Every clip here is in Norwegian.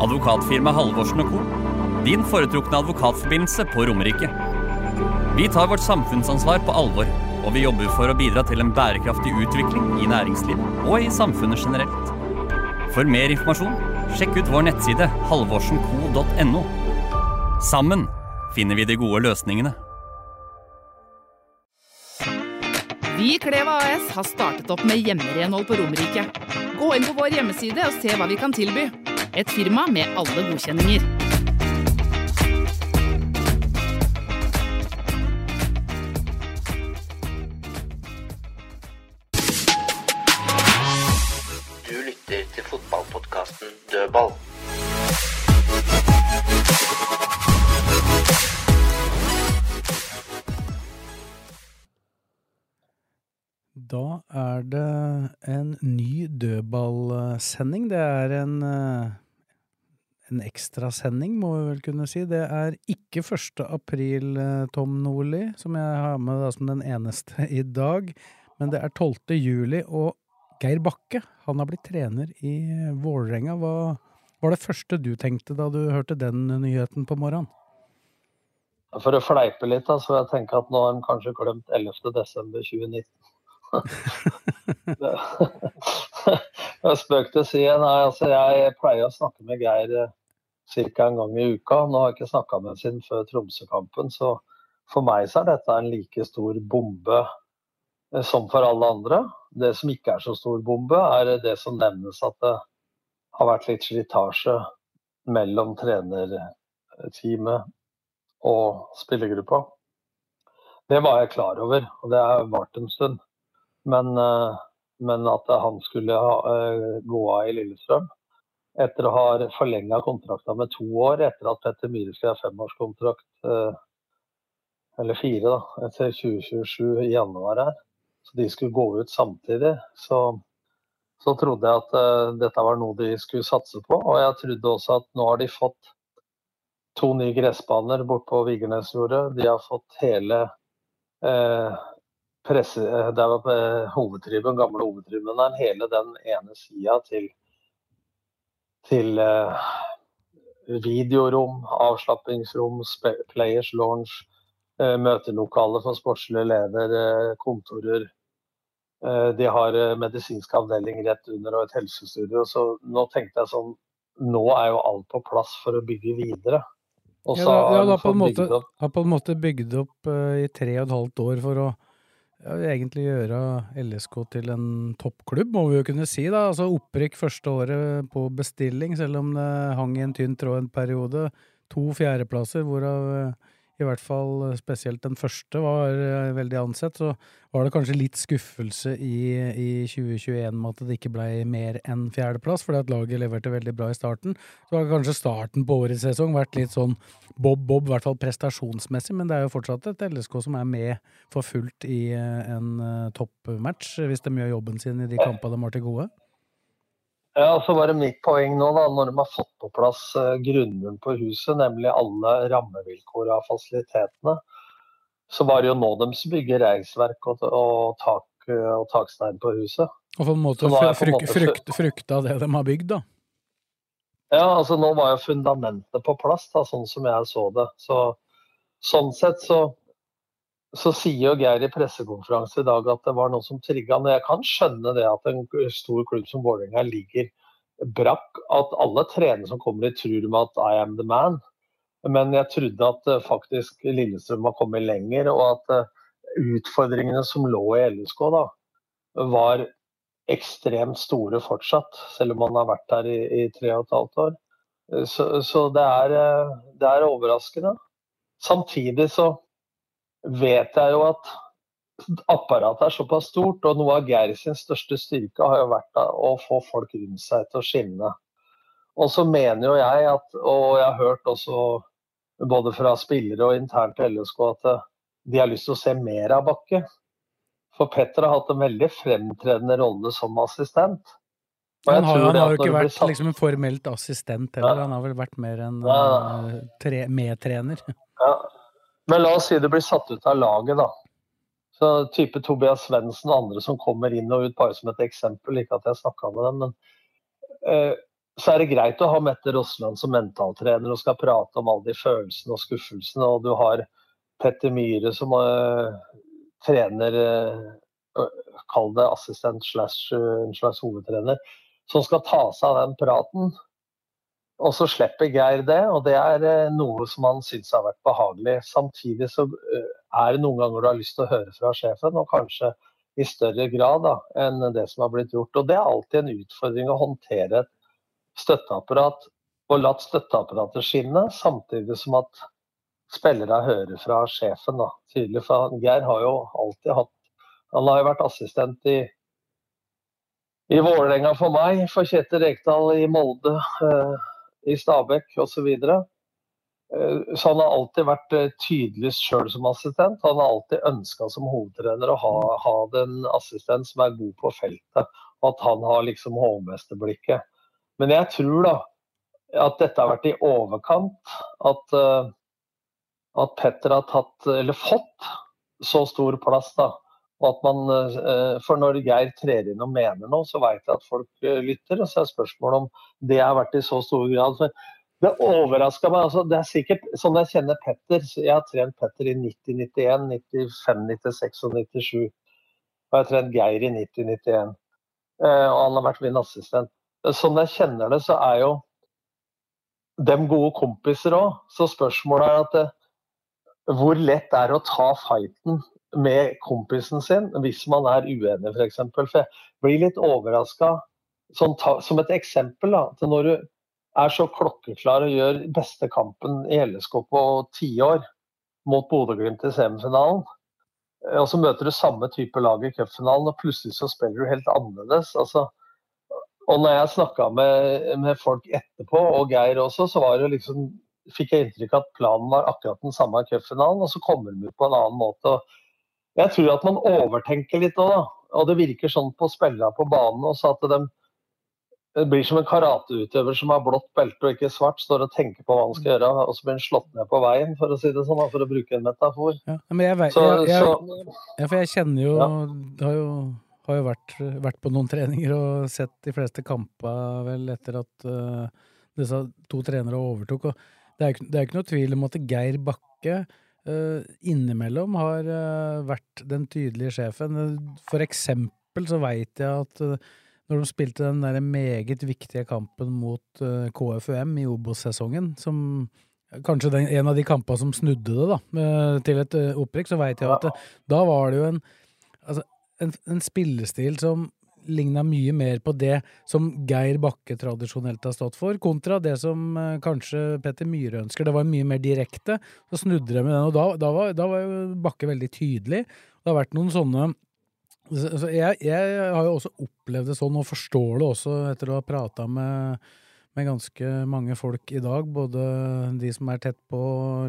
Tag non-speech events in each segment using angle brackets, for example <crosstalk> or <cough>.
Advokatfirma Halvorsen Co. Din foretrukne advokatforbindelse på Romerike. Vi tar vårt samfunnsansvar på alvor, og vi jobber for å bidra til en bærekraftig utvikling i næringslivet og i samfunnet generelt. For mer informasjon, sjekk ut vår nettside halvorsenco.no. Sammen finner vi de gode løsningene. Vi i Kleva AS har startet opp med hjemmerenhold på Romerike. Gå inn på vår hjemmeside og se hva vi kan tilby. Et firma med alle godkjenninger. Du lytter til fotballpodkasten Dødball. Da er det en ny dødballsending. Det er en, eh, en ekstrasending, må vi vel kunne si. Det er ikke 1. april, eh, Tom Nordli, som jeg har med da som den eneste <laughs> i dag. Men det er 12. juli, og Geir Bakke han har blitt trener i Vålerenga. Hva var det første du tenkte da du hørte den nyheten på morgenen? For å fleipe litt, så jeg tenker at nå har de kanskje glemt 11. <laughs> <laughs> <laughs> desember 2019. Det- er Spøk til side. Nei, altså jeg pleier å snakke med Geir ca. en gang i uka. Nå har jeg ikke snakka med ham siden før Tromsø-kampen, så for meg så er dette en like stor bombe eh, som for alle andre. Det som ikke er så stor bombe, er det som nevnes at det har vært litt slitasje mellom trenerteamet og spillergruppa. Det var jeg klar over, og det har vart en stund. Men, eh, men at han skulle ha, eh, gå av i Lillestrøm etter å ha forlenga kontrakta med to år, etter at Petter Myhre skulle ha femårskontrakt, eh, eller fire, da, etter 2027 i januar her, så de skulle gå ut samtidig, så, så trodde jeg at eh, dette var noe de skulle satse på. Og jeg trodde også at nå har de fått to nye gressbaner bort på Vigernesjordet. De har fått hele eh, presse... eh, Der var hovedtriben, hovedtribunen, gamle hovedtribunen, hele den ene sida til, til eh, videorom, avslappingsrom, players lounge, eh, møtelokale for sportslige leder, eh, kontorer. Eh, De har eh, medisinsk avdeling rett under og et helsestudio. Så nå tenkte jeg sånn Nå er jo alt på plass for å bygge videre. Og Ja, så da, ja, de har, på måte, har på en måte bygd opp eh, i tre og et halvt år for å ja, egentlig gjøre LSK til en toppklubb, må vi jo kunne si. da. Altså Opprykk første året på bestilling, selv om det hang i en tynn tråd en periode. To fjerdeplasser, hvorav eh, i hvert fall eh, spesielt den første var eh, veldig ansett. Så var det kanskje litt skuffelse i, i 2021 med at det ikke ble mer enn fjerdeplass, fordi at laget leverte veldig bra i starten. Så har kanskje starten på årets sesong vært litt sånn bob-bob, i hvert fall prestasjonsmessig, men det er jo fortsatt et LSK som er med for fullt i eh, en toppmatch, hvis de gjør jobben sin i de kampene de har til gode. Ja, så var det mitt poeng nå, da, når de har fått på plass eh, grunnmuren på huset, nemlig alle rammevilkår av fasilitetene, så var det jo nå de bygger reisverk og, og, tak, eh, og takstein på huset. Og på en måte fryk, måte frykt, det de har bygd, da. Ja, altså nå var jo fundamentet på plass, da, sånn som jeg så det. Så, sånn sett så, så sier jo Geir i pressekonferanse i dag at det var noe som trigga han. Jeg kan skjønne det at en stor klubb som Vålerenga ligger brakk. At alle trenere som kommer dit tror med at I am the man. Men jeg trodde at eh, faktisk Lillestrøm var kommet lenger, og at eh, utfordringene som lå i LSK da, var ekstremt store fortsatt, selv om man har vært der i, i tre og et halvt år. Eh, Så, så det, er, det er overraskende. Samtidig så vet jeg jo at apparatet er såpass stort, og noe av Geir sin største styrke har jo vært å få folk rundt seg til å skinne. Og så mener jo jeg at, og jeg har hørt også både fra spillere og internt i LSK, at eh, de har lyst til å se mer av Bakke. For Petter har hatt en veldig fremtredende rolle som assistent. Han har, han har jo ikke vært satt... liksom en formelt assistent heller, ja. han har vel vært mer en ja. uh, medtrener. Ja. Men la oss si det blir satt ut av laget, da. Så type Tobias Svendsen og andre som kommer inn og ut, bare som et eksempel. Ikke at jeg snakka med dem, men uh, så er det greit å ha Mette Rosland som mentaltrener og skal prate om alle de følelsene og skuffelsene. Og du har Petter Myhre som uh, trener, uh, kall det assistent slash, slash hovedtrener, som skal ta seg av den praten. Og så slipper Geir det, og det er uh, noe som han syns har vært behagelig. Samtidig så er det noen ganger du har lyst til å høre fra sjefen, og kanskje i større grad da, enn det som har blitt gjort. Og det er alltid en utfordring å håndtere et støtteapparat og latt støtteapparatet skinne, samtidig som at spillere hører fra sjefen. da, tydelig. For Geir har jo alltid hatt Han har jo vært assistent i i Vålerenga for meg, for Kjetil Rekdal i Molde, eh, i Stabekk osv. Så. Eh, så han har alltid vært eh, tydelig sjøl som assistent. Han har alltid ønska som hovedtrener å ha, ha en assistent som er god på feltet, og at han har liksom hovmesterblikket. Men jeg tror da at dette har vært i overkant. At, uh, at Petter har tatt, eller fått, så stor plass. da. Man, uh, For når Geir trer inn og mener noe, så vet jeg at folk uh, lytter. Og så er spørsmålet om det har vært i så stor grad. Det overraska meg. altså Det er sikkert sånn jeg kjenner Petter. Jeg har trent Petter i 90, 91, 95, 96 og 97. Og jeg har trent Geir i 90, 91. og han har vært min assistent sånn jeg kjenner det, så er jo dem gode kompiser òg. Så spørsmålet er at eh, hvor lett er det å ta fighten med kompisen sin hvis man er uenig, f.eks. For, for jeg blir litt overraska, som, som et eksempel, da, til når du er så klokkeklar og gjør beste kampen i LSK på tiår mot Bodø-Glimt i semifinalen. Og så møter du samme type lag i cupfinalen, og plutselig så spiller du helt annerledes. altså og når jeg snakka med, med, folk etterpå, og Geir også, så var det liksom, fikk jeg inntrykk av at planen var akkurat den samme i cupfinalen, og så kommer de ut på en annen måte. Jeg tror at man overtenker litt òg, da. Og det virker sånn på spillerne på banen også at de det blir som en karateutøver som har blått belte og ikke svart, står og tenker på hva han skal gjøre, og så blir han slått ned på veien, for å si det sånn, for å bruke en metafor. Ja, men jeg, vet, så, jeg, jeg, ja, for jeg kjenner jo ja. Har jo har jo vært, vært, på noen treninger og sett de fleste kamper vel etter at uh, disse to trenere overtok. Og det er, det er ikke noe tvil om at Geir Bakke innimellom har uh, vært den tydelige sjefen. For eksempel så veit jeg at når de spilte den der meget viktige kampen mot KFUM i Obos-sesongen, som kanskje den, en av de kampene som snudde det da, til et opprykk, så veit jeg at da var det jo en altså, en, en spillestil som ligna mye mer på det som Geir Bakke tradisjonelt har stått for, kontra det som eh, kanskje Petter Myhre ønsker. Det var mye mer direkte. Så snudde det med den, og da, da, var, da var jo Bakke veldig tydelig. Det har vært noen sånne så jeg, jeg, har jo også opplevd det sånn, og forstår det også etter å ha prata med, med, ganske mange folk i dag, både de som er tett på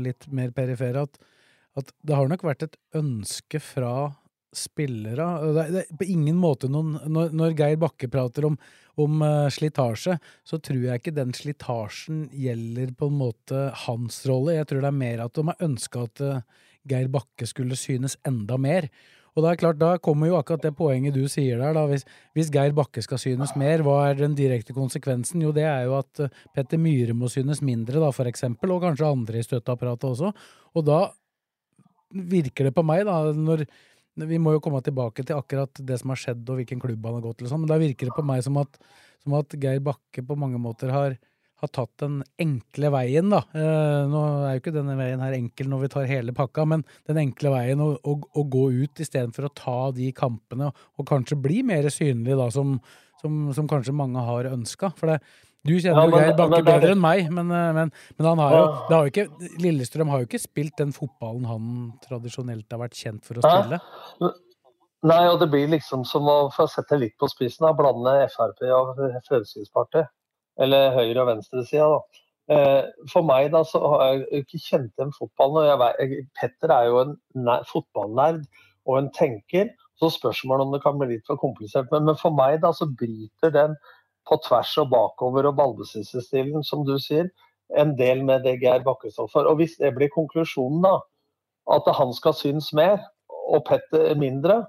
litt mer perifere, at, at det har nok vært et ønske fra spillere det, det, På ingen måte noen Når, når Geir Bakke prater om, om uh, slitasje, så tror jeg ikke den slitasjen gjelder på en måte hans rolle. Jeg tror det er mer at de har ønska at uh, Geir Bakke skulle synes enda mer. Og det er klart, Da kommer jo akkurat det poenget du sier der. da, Hvis, hvis Geir Bakke skal synes mer, hva er den direkte konsekvensen? Jo, det er jo at uh, Petter Myhre må synes mindre, da, for eksempel, og kanskje andre i støtteapparatet også. Og da virker det på meg, da, når vi må jo komme tilbake til akkurat det som har skjedd, og hvilken klubb han har gått til. Sånn. Men da virker det på meg som at, som at Geir Bakke på mange måter har, har tatt den enkle veien, da. Eh, nå er jo ikke denne veien her enkel når vi tar hele pakka, men den enkle veien å, å, å gå ut istedenfor å ta de kampene, og, og kanskje bli mer synlig, da, som, som, som kanskje mange har ønska. For det, du kjenner jo Geir Bakke bedre enn meg, men, eh, men, men han har jo, har jo ikke, Lillestrøm har jo ikke spilt den fotballen han tradisjonelt har vært kjent for å spille. Nei, og det blir liksom som å få sette litt på spissen, å blande Frp og Fremskrittspartiet. Eller høyre- og venstresida, da. Eh, for meg da, så har jeg ikke kjent igjen fotballen. og jeg vet, Petter er jo en fotballnerd og en tenker. Så spørsmålet om det kan bli litt for komplisert. Men, men, for meg da, så bryter den på tvers og bakover og ballbesittelsesstilen, som du sier, en del med det Geir Bakke står for. Og hvis det blir konklusjonen, da, at han skal synes mer og Petter mindre,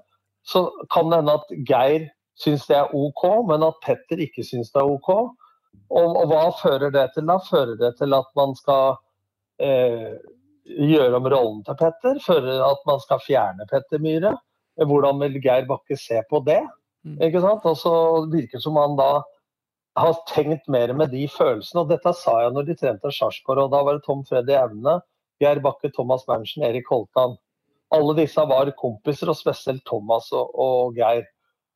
så kan det hende at Geir syns det er OK, men at Petter ikke syns det er OK. Og, og, hva fører det til da? Fører det til at man skal eh, gjøre om rollen til Petter? Fører det at man skal fjerne Petter Myhre? Hvordan vil Geir Bakke se på det? Mm. Ikke sant? Og så virker det som han da har tenkt mer med de følelsene. Og dette sa jeg når de trente Sarpsborg, da var det Tom Freddy Aune, Geir Bakke, Thomas Berntsen, Erik Holtan. Alle disse var kompiser, og spesielt Thomas og, og Geir.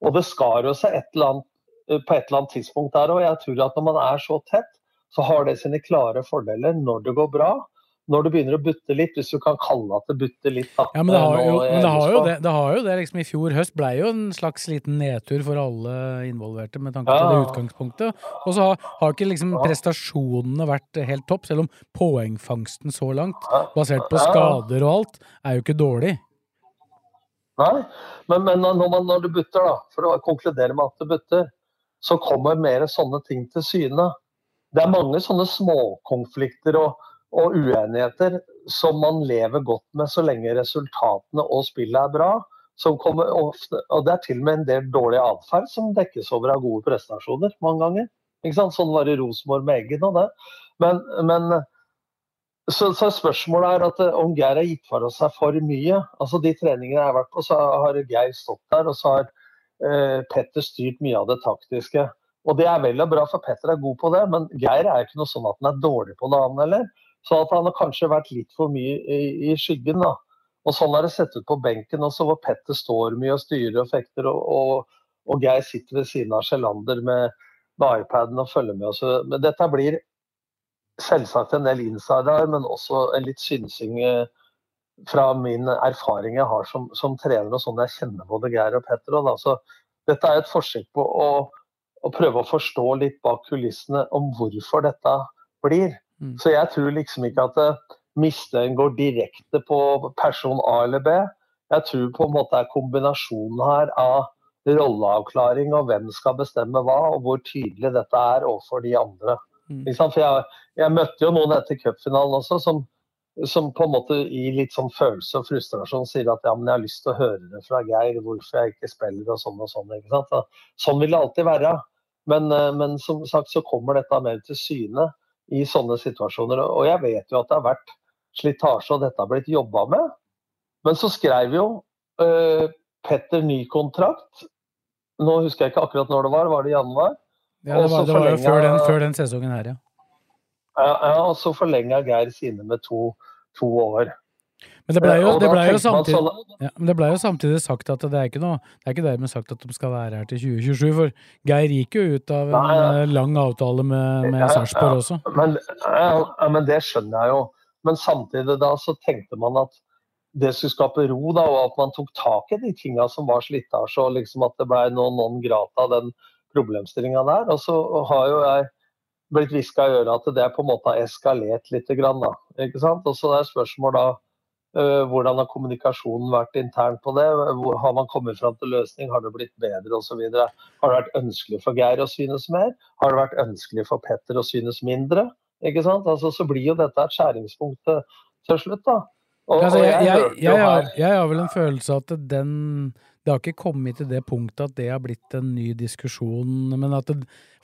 Og det skar jo seg et annet Eh, på et eller annet tidspunkt der. Og jeg tror at når man er så tett, så har det sine klare fordeler når det går bra. Når du begynner å butte litt, hvis du kan kalle at det butter litt. Da. Ja, men det har jo, men det, har jo det, det, har jo det liksom I fjor høst ble jo en slags liten nedtur for alle involverte med tanke ja. det utgangspunktet. Og så har, har ikke liksom prestasjonene vært helt topp, selv om poengfangsten så langt, basert på skader og alt, er jo ikke dårlig. Nei, men, men når, man, når du butter, da, for å konkludere med at du butter, så kommer mer sånne ting til syne. Det er mange sånne småkonflikter og, og uenigheter som man lever godt med så lenge resultatene og spillet er bra. Ofte, og det er til og med en del dårlig atferd som dekkes over av gode prestasjoner mange ganger. Sånn var det Rosenborg med Eggen og det. Men, men så, så, spørsmålet er at eh, om Geir har gitt fra seg for mye. altså De treningene jeg har vært på, så har Geir stått der, og så har Eh, Petter styrt mye av det taktiske. Og det er vel og bra, for Petter er god på det, men Geir er ikke noe sånn at han er dårlig på det, han heller. Så at han har kanskje vært litt for mye i, i skyggen, da. Og sånn er det sett ut på benken også, hvor Petter står mye og styrer og fekter, og, og, og Geir sitter ved siden av Sjelander med, med iPaden og følger med. Også. Men dette blir selvsagt en del insider, men også en litt synsing. Eh, fra min erfaring jeg har som, som trener og sånn jeg kjenner både Geir og Petter. Og da, så dette er et forsøk på å, å, prøve å forstå litt bak kulissene om hvorfor dette blir. Mm. Så jeg tror liksom ikke at eh, misnøyen går direkte på person A eller B. Jeg tror på en måte er kombinasjonen her av rolleavklaring og hvem skal bestemme hva, og hvor tydelig dette er overfor de andre. Mm. For jeg, jeg, møtte jo noen etter cupfinalen også som som på en måte i litt sånn følelse og frustrasjon sier at ja, men jeg har lyst til å høre det fra Geir, hvorfor jeg ikke spiller og sånn og sånn. ikke sant? Sånn vil det alltid være. Men, eh, men, som sagt så kommer dette mer til syne i sånne situasjoner. Og jeg vet jo at det har vært slitasje og dette har blitt jobba med. Men så skrev jo uh, Petter ny kontrakt. Nå husker jeg ikke akkurat når det var, var det i januar? Ja, det var, det var før den, før den sesongen her, ja. Ja, og så forlenga Geir sine med to, to år. Men det blei jo, ble jo, ja, ble jo samtidig sagt at det er ikke noe Det er ikke dermed sagt at de skal være her til 2027, for Geir gikk jo ut av en Nei, ja. Eh, lang avtale med, med Sarpsborg også. Men, ja, men det skjønner jeg jo. Men samtidig da så tenkte man at det skulle skape ro, da, og at man tok tak i de tinga som var slitasje, og liksom at det ble noen non grata den problemstillinga der. Og så har jo jeg blitt hviska i øret at det på en måte har eskalert litt. Grann, da, ikke sant? Og så det er spørsmål da hvordan har kommunikasjonen vært internt på det? Har man kommet fram til løsning? Har det blitt bedre osv.? Har det vært ønskelig for Geir å synes mer? Har det vært ønskelig for Petter å synes mindre? Ikke sant? Altså, så blir jo dette et skjæringspunkt til, til slutt. da. Og, altså, jeg, jeg, jeg, har, jeg, har, vel en følelse av at den Det har ikke kommet til det punktet at det har blitt en ny diskusjon, men, det,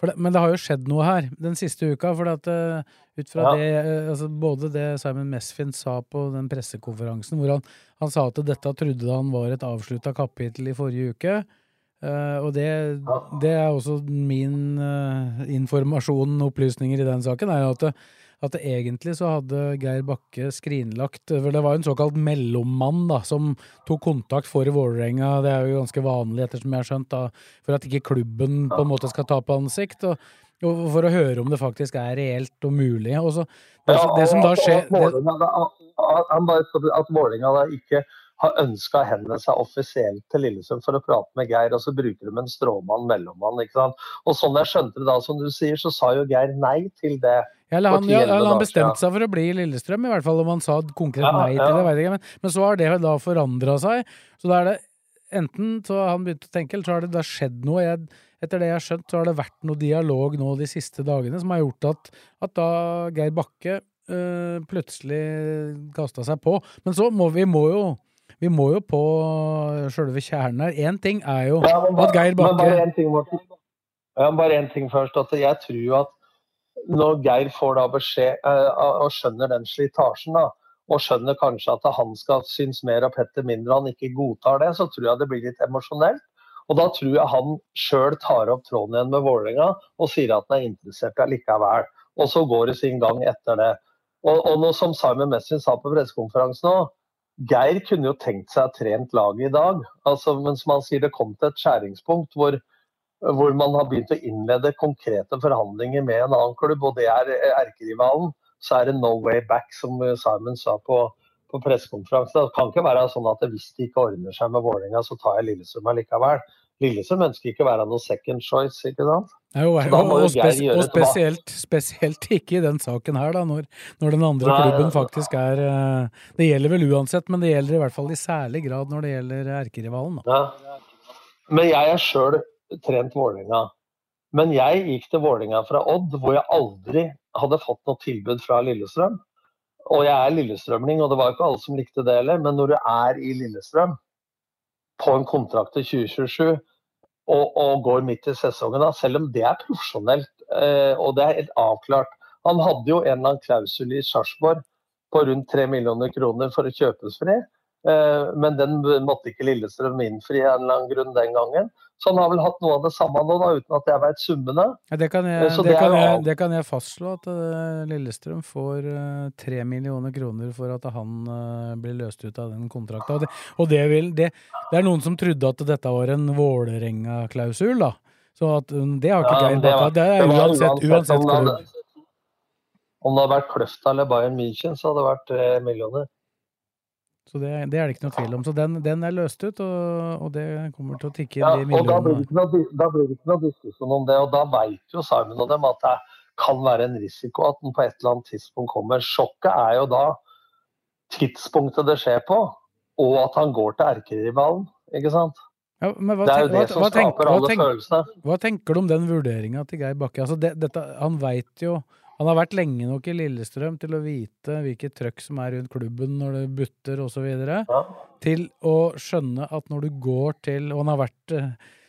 det, men det har jo skjedd noe her den siste uka. For at, uh, ut fra ja. det uh, altså, Både det Simon Mesfin sa på den pressekonferansen, hvor han, han sa at dette trodde han var et avslutta kapittel i forrige uke. Uh, og det, det, er også min informasjon og opplysninger i den saken, er at at egentlig så hadde Geir Bakke skrinlagt For det var jo en såkalt mellommann da, som tok kontakt for Vålerenga. Det er jo ganske vanlig, ettersom jeg har skjønt, da, for at ikke klubben på en måte skal tape ansikt. og, og for å høre om det faktisk er reelt og mulig. Og så, det, ja, det som da skjer At Vålerenga ikke har ønska å henvende seg offisielt til Lillestrøm for å prate med Geir, og så bruker de en stråmann, mellommann. ikke sant? Og sånn jeg skjønte det da, som du sier, så sa jo Geir nei til det. Eller han, ja, han bestemte seg for å bli i Lillestrøm, i hvert fall om han sa konkret nei til det. Vet jeg. Men, men så har det da forandra seg. Så da er det enten så har han begynt å tenke, eller så har det da skjedd noe. Jeg, etter det jeg har skjønt, så har det vært noe dialog nå de siste dagene som har gjort at, at da Geir Bakke øh, plutselig kasta seg på. Men så må vi må jo vi må jo på sjølve kjernen her. Én ting er jo Ja, bare- at Geir Bakke bare én, ting. Ja, bare en ting først. At jeg tror jo at når Geir får da beskjed eh, og skjønner den slitasjen, da, og skjønner kanskje at han skal synes mer og Petter mindre, og han ikke godtar det, så tror jeg det blir litt emosjonelt. Og da tror jeg han sjøl tar opp tråden igjen med Vålerenga og sier at han er interessert likevel. Og så går det sin gang etter det. Og, og nå, som Simon Messin sa på pressekonferansen òg, Geir kunne jo tenkt seg trent laget i dag. Altså, men som han sier, det kom til et skjæringspunkt hvor, hvor man har begynt å innlede konkrete forhandlinger med en annen klubb, og det er erkerivalen. Så er det no way back, som Simon sa på, på pressekonferansen. Det kan ikke være sånn at hvis det ikke ordner seg med Vålerenga, så tar jeg Lillestrøm allikevel. Lillestrøm ønsker ikke å være noe second choice, ikke sant? Og, jo og, spes, og spesielt, spesielt ikke i den saken her, da, når, når den andre Nei, klubben faktisk er eh, Det gjelder vel uansett, men det gjelder i hvert fall i særlig grad når det gjelder erkerivalen. Ja. Men jeg er sjøl trent Vålerenga. Men jeg gikk til Vålerenga fra Odd, hvor jeg aldri hadde fått noe tilbud fra Lillestrøm. Og jeg er lillestrømning, og det var ikke alle som likte det heller. Men når du er i Lillestrøm på en kontrakt til 2027 og, og går midt i sesongen, da, selv om det er profesjonelt eh, og det er helt avklart Han hadde jo en eller annen klausul i Sarpsborg på rundt 3 millioner kroner for å kjøpes fri. Eh, Men den måtte ikke Lillestrøm innfri av en eller annen grunn den gangen. Så han har vel hatt noe av det samme nå, da, uten at jeg vet summene. Ja, det, kan jeg, det, det er kan jeg, det kan jeg fastslå, at eh, Lillestrøm får eh, tre millioner kroner for at han eh, blir løst ut av den kontrakta. Og, det, og det, vil, det, det er noen som trodde at dette var en Vålerenga-klausul, da. Så at, um, det har ikke Ja, Geir Bakka. Det er det uansett, uansett om det klubb. Om det hadde vært Kløfta eller Bayern München, så hadde det vært tre millioner. Så det, det er det ikke noe tvil om. Så den, den er løst ut, og, og det kommer til å tikke inn Ja, de og millionene. noe, da blir det ikke noe diskusjon om det. Og da veit jo Simon og dem at det kan være en risiko at den på et eller annet tidspunkt kommer. Sjokket er jo da tidspunktet det skjer på, og at han går til erkerivalen. Ikke sant? Ja, men hva, Det er jo det hva, som skaper hva, alle følelsene. hva tenker du om den vurderinga til Geir Bakke? Altså det, dette, han veit jo Han har vært lenge nok i Lillestrøm til å vite hvilket trøkk som er rundt klubben når det butter osv. Ja. Til å skjønne at når du går til Og han har vært eh,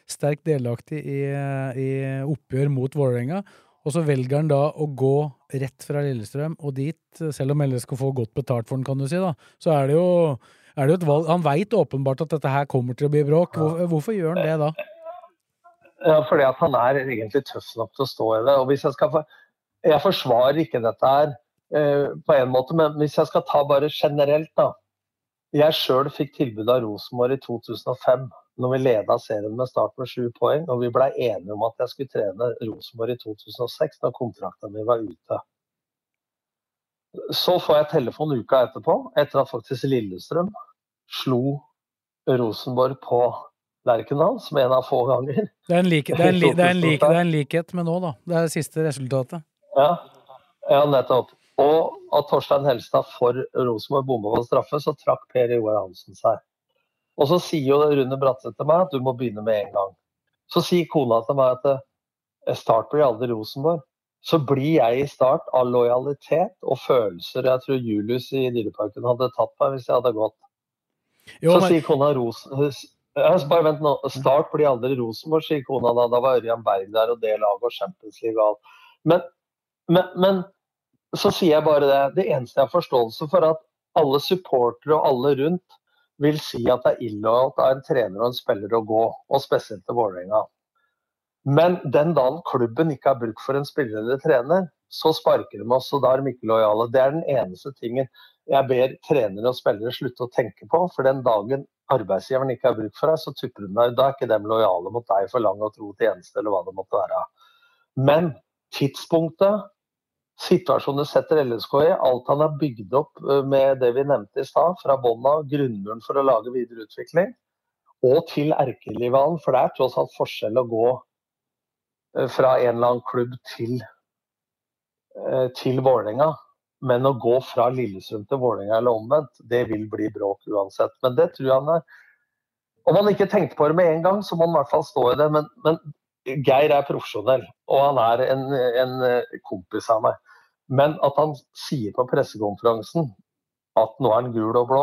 sterkt delaktig i, eh, i oppgjør mot Vålerenga. Og så velger han da å gå rett fra Lillestrøm og dit, selv om LSK får godt betalt for den, kan du si, da. Så er det jo, er det jo et valg Han veit åpenbart at dette her kommer til å bli bråk. Hvor, hvorfor gjør han det da? Ja, fordi at han er egentlig tøff nok til å stå i det. Og hvis jeg skal få Jeg forsvarer ikke dette her eh, på en måte, men hvis jeg skal ta bare generelt, da. Jeg sjøl fikk tilbud av Rosenborg i 2005, når vi leda serien med start med sju poeng. Og vi blei enige om at jeg skulle trene Rosenborg i 2006, når kontrakten min var ute. Så får jeg telefon uka etterpå, etter at faktisk Lillestrøm slo Rosenborg på Lerkendal, som en av få ganger. Det er en, like, det er en, li, det er en, <laughs> like, det er en likhet med nå, da. Det er det siste resultatet. Ja, ja nettopp. Og at Torstein Helstad for Rosenborg bomma på straffe, så trakk Per Joar Hansen seg. Og så sier jo Rune Bratseth til meg at du må begynne med en gang. Så sier kona til meg at eh, Start blir aldri Rosenborg. Så blir jeg i Start av lojalitet og følelser. Jeg tror Julius i Dyreparken hadde tatt meg hvis jeg hadde gått. Jo, så men- sier kona Rosen... Bare vent nå. Start blir aldri Rosenborg, sier kona da. Da var Ørjan Berg der og det laget og Champions League og alt. Men, men, men så sier jeg bare det. Det eneste jeg har forståelse for, at alle supportere og alle rundt vil si at det er illojalt av en trener og en spiller å gå, og spesielt til Vålerenga. Men den dagen klubben ikke har bruk for en spiller eller trener, så sparker de oss, og da er de ikke lojale. Det er den eneste tingen jeg ber trenere og spillere slutte å tenke på. For den dagen arbeidsgiveren ikke har bruk for deg, så tupper de deg. Da er ikke de lojale mot deg for lang og tro tjeneste, eller hva det måtte være. Men tidspunktet situasjonen setter LSK i, alt han har bygd opp eh, med det vi nevnte i stad, fra bånn av, grunnmuren for å lage videre utvikling, og til erkerivalen. For det er tross alt forskjell å gå eh, fra en eller annen klubb til, eh, til Vålerenga. Men å gå fra Lillesund til Vålerenga eller omvendt, det vil bli bråk uansett. Men det tror jeg han er Om han ikke tenkte på det med en gang, så må han i hvert fall stå i det. Men, men Geir er profesjonell, og han er en, en, kompis av meg. Men at han sier på pressekonferansen at nå er han gul og blå,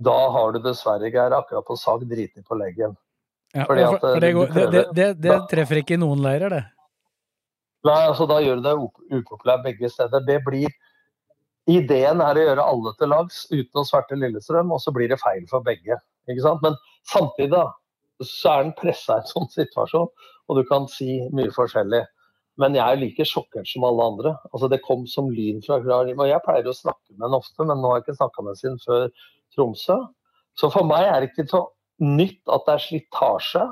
da har du dessverre, Geir, akkurat på sak driti på leggen. Ja, for, for det, går, det, det, det, treffer ikke i noen leirer, det. Nei, altså da gjør du det upopulær begge steder. Det blir Ideen er å gjøre alle til lags uten å sverte Lillestrøm, og så blir det feil for begge. ikke sant? Men samtidig da, så er den pressa i en sånn situasjon, og du kan si mye forskjellig. Men jeg er like sjokkert som alle andre. Altså Det kom som lyn fra klar himmel. Jeg pleier å snakke med henne ofte, men nå har jeg ikke snakka med henne før Tromsø. Så for meg er det ikke så nytt at det er slitasje,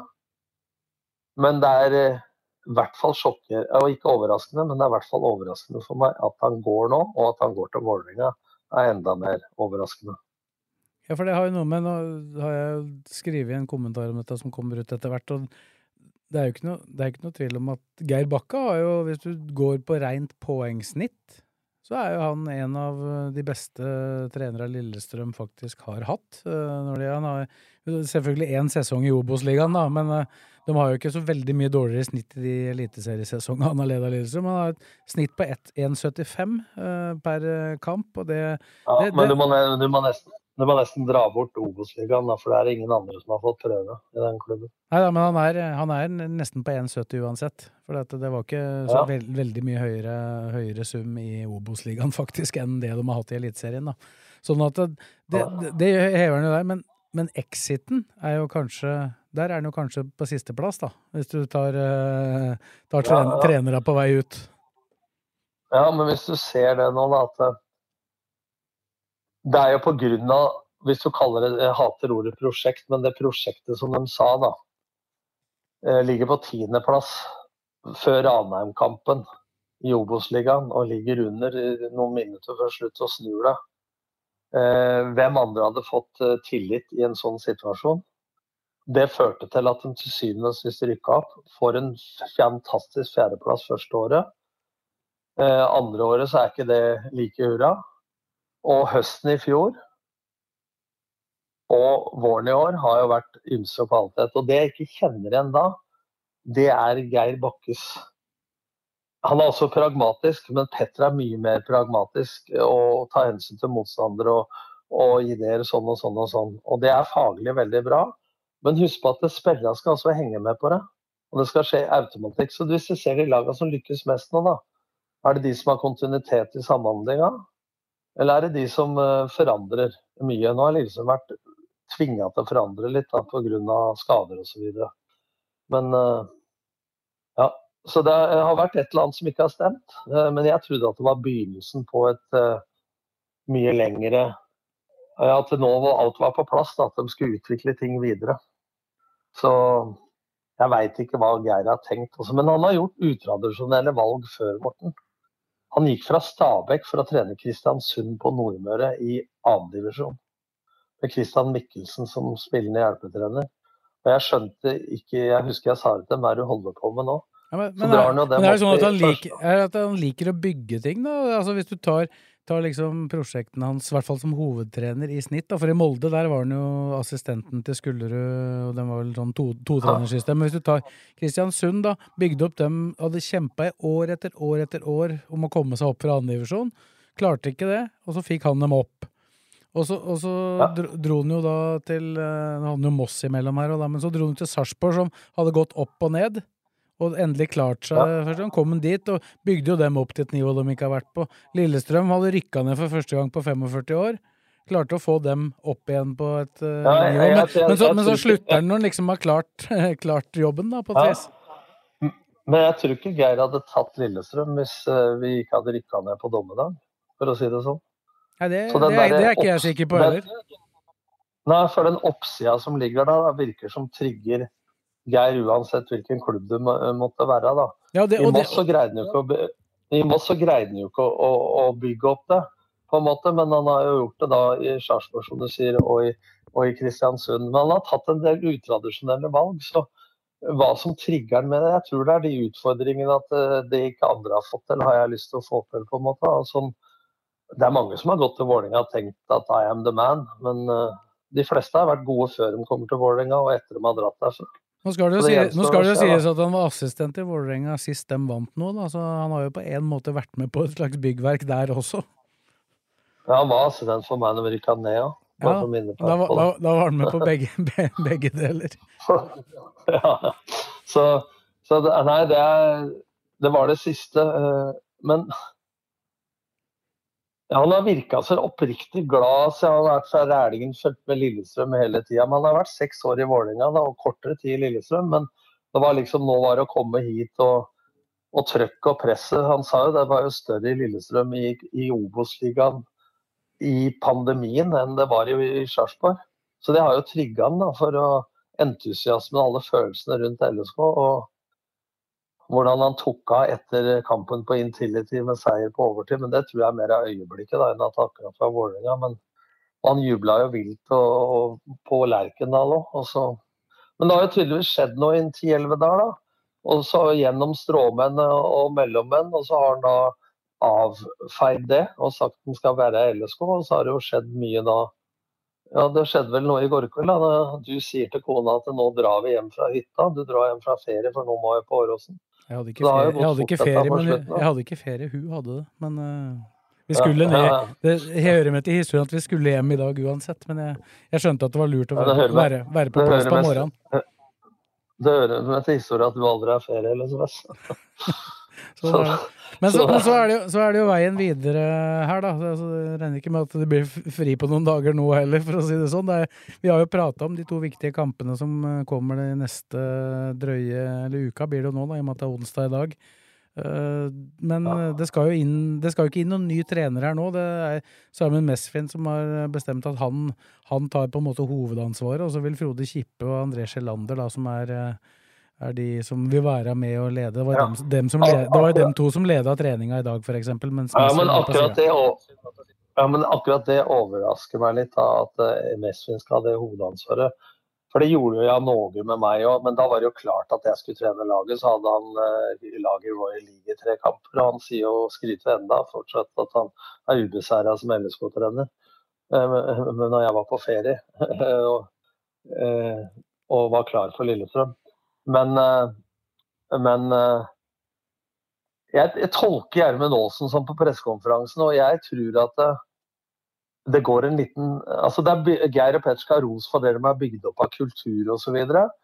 men det er eh, i hvert fall sjokker, og ikke overraskende, men det er i hvert fall overraskende for meg at han går nå, og at han går til Vålerenga er enda mer overraskende. Ja, for det har jo noe med Nå har jeg skrevet en kommentar om dette som kommer ut etter hvert. og det er jo ikke noe, det er ikke noe tvil om at Geir Bakka har jo, hvis du går på rent poengsnitt, så er jo han en av de beste trenere Lillestrøm faktisk har hatt. Eh, når de, han har selvfølgelig én sesong i Obos-ligaen, da, men eh, de har jo ikke så veldig mye dårligere snitt i de eliteseriesesongene han har ledet Lillestrøm. Han har et snitt på 1,75 uh, per kamp, og det, ja, det, Men du må, du må, nesten, du må nesten dra bort Obos-ligaen, for det er ingen andre som har fått prøve i den klubben. Nei da, men han er, han er, nesten på 1,70 uansett. For det var ikke så ja. veld, veldig mye høyere, høyere sum i Obos-ligaen <laughs> faktisk enn det de har hatt i Eliteserien. Sånn at det, det, det hever han jo der. Men, men exiten er jo kanskje der er han jo kanskje på sisteplass, da, hvis du tar, uh, tar tren ja, ja. trenere på vei ut. Ja, men hvis du ser det nå, da, at eh, det er jo på grunn av Hvis du kaller det Jeg hater ordet prosjekt, men det prosjektet som de sa, da, eh, ligger på tiendeplass før Ranheim-kampen i Obos-ligaen og ligger under noen minutter før slutt og snur det. Hvem andre hadde fått tillit i en sånn situasjon? Det førte til at de til syvende og sist rykka opp. Får en fantastisk fjerdeplass første året. Eh, andre året så er ikke det like hurra. Og høsten i fjor og våren i år har jo vært ymse kvalitet. Og det jeg ikke kjenner igjen da, det er Geir Bakkes Han er også pragmatisk, men Petter er mye mer pragmatisk og tar hensyn til motstandere og, og ideer sånn og sånn og sånn. Og det er faglig veldig bra. Men husk på at spillerne skal også henge med på det. Og det skal skje automatikk. Så hvis du ser de lagene som lykkes mest nå, da, er det de som har kontinuitet i samhandlinga? Eller er det de som uh, forandrer mye? Nå har Lillestrøm vært tvinga til å forandre litt pga. skader osv. Men uh, ja. Så det har vært et eller annet som ikke har stemt. Uh, men jeg trodde at det var begynnelsen på et mye lengre At nå alt var på plass, at de skulle utvikle ting videre. Så jeg veit ikke hva Geir har tenkt. Men han har gjort utradisjonelle valg før, Morten. Han gikk fra Stabæk for å trene Kristiansund på Nordmøre i annendivisjon. Med Christian Mikkelsen som spillende hjelpetrener. Og jeg skjønte ikke Jeg husker jeg sa det til hva er det du holder på med nå? Ja, men, men, er, men er det sånn at han, liker, at han, liker, å bygge ting, da? Altså Hvis du tar tar liksom prosjektene hans, i hvert fall som hovedtrener, i snitt. Da. For i Molde der var han jo assistenten til Skullerud, og den var vel sånn totrenersystem. To Men hvis du tar Kristiansund, da, bygde opp dem, hadde kjempa i år etter år etter år om å komme seg opp fra andredivisjon. Klarte ikke det, og så fikk han dem opp. Og så, og så ja. dro, han jo da til eh, Han hadde jo Moss imellom her, men så dro han til Sarpsborg, som hadde gått opp og ned og endelig klart seg. Ja. Først gang kom han dit og bygde jo dem opp til et nivå de ikke har vært på. Lillestrøm hadde rykka ned for første gang på 45 år. Klarte å få dem opp igjen på et uh, ja, nivå. Men, jeg, jeg, men, så, men, så, slutter han når han liksom har klart, <laughs> klart jobben, da, på et vis. Ja. Men jeg tror ikke Geir hadde tatt Lillestrøm hvis uh, vi ikke hadde rykka ned på dommedag, for å si det sånn. Nei, det, så det, det, er ikke jeg sikker på heller. Nei, for den oppsida som ligger der, virker som trigger Geir uansett hvilken klubb du måtte være. da. Ja, det, I Moss så greide han jo ikke å å, bygge opp det, på en måte, men han har jo gjort det da i Sarpsborg, som du sier, og i, og i Kristiansund. Men han har tatt en del utradisjonelle valg. så hva som trigger den med det. Jeg tror det er de utfordringene at eh, det ikke andre har fått til, har jeg lyst til å få til. på en måte. Altså, det er mange som har gått til Vålerenga og tenkt at I am the man, men uh, de fleste har vært gode før de kommer til Vålerenga og etter de har dratt derfra. Nå skal det jo, si, skal det jo sies at han var assistent i Vålerenga sist de vant noe. Da. Så han har jo på en måte vært med på et slags byggverk der også. Ja, han var assistent for meg når vi rykka ned, ja. Ja, da, da, da, var han med på <laughs> begge, begge deler. <laughs> ja, så, så det, nei, det, er, det var det siste. Eh, men han har virka så oppriktig glad så han har vært fra Rælingen, fulgt med Lillestrøm hele tida. Han har vært seks år i Vålerenga og kortere tid i Lillestrøm. Men det var liksom nå var det å komme hit og, og trøkk og presset. Han sa jo det var jo større i Lillestrøm i, i Obos-ligaen i pandemien enn det var i, i Sarpsborg. Så det har jo trigga han da, for å entusiasmen og alle følelsene rundt LSK. og hvordan han tok av etter kampen på Intility med seier på overtid. Men det tror jeg er mer av øyeblikket da, enn at akkurat fra Vålerenga. Men han jubla jo vilt og, og på Lerkendal òg. Men det har jo tydeligvis skjedd noe i ti-elleve der, da. Og så gjennom stråmenn og mellommenn, og så har han da avfeid det og sagt han skal være i LSK. Og så har det jo skjedd mye da. Ja, det skjedde vel noe i går kveld. da. Du sier til kona at nå drar vi hjem fra hytta. Du drar hjem fra ferie, for nå må jeg på Åråsen. Jeg hadde ikke ferie, jeg hadde ikke ferie, men jeg, jeg hadde ikke ferie, hun hadde det. Men uh, vi skulle ned. det, Jeg hører med til historien at vi skulle hjem i dag uansett, men jeg, jeg skjønte at det var lurt å være, være, være på plass på morgenen. Det hører med til historien at du aldri har ferie, eller <laughs> <laughs> så, så, men, så, men så, er jo, så, er det jo, veien videre her, da. Det, altså, jeg regner ikke med at det blir fri på noen dager nå heller, for å si det sånn. Det er, vi har jo prata om de to viktige kampene som eh, kommer de neste drøye eller uka, blir det jo nå, da, i og med at det er onsdag i dag. Uh, men ja. det, skal jo inn, det skal jo ikke inn noen ny trener her nå. Det er Simon Mesfin som har bestemt at han, han tar på en måte hovedansvaret, og så vil Frode Kippe og André Sjelander, da, som er uh, er de som vil være med og lede. Det var, ja. dem, dem som led, det var dem to som leda treninga i dag, f.eks. Ja, men akkurat det, ja, men akkurat det overrasker meg litt, da, at Mesvin skal ha det hovedansvaret. For det gjorde jo Åge med meg òg, men da var det jo klart at jeg skulle trene laget. Så hadde han eh, laget Royal League i tre kamper, og han sier jo skryter enda fortsatt at han er ubeseira som LSK-trener. Eh, men når jeg var på ferie <laughs> og, eh, og var klar for Lillestrøm men, eh, men eh, jeg, jeg, tolker Gjermund Aasen som på pressekonferansen, og jeg tror at det, det, går en liten altså det er Geir og Petter skal ha ros for det de har bygd opp av kultur osv. Og,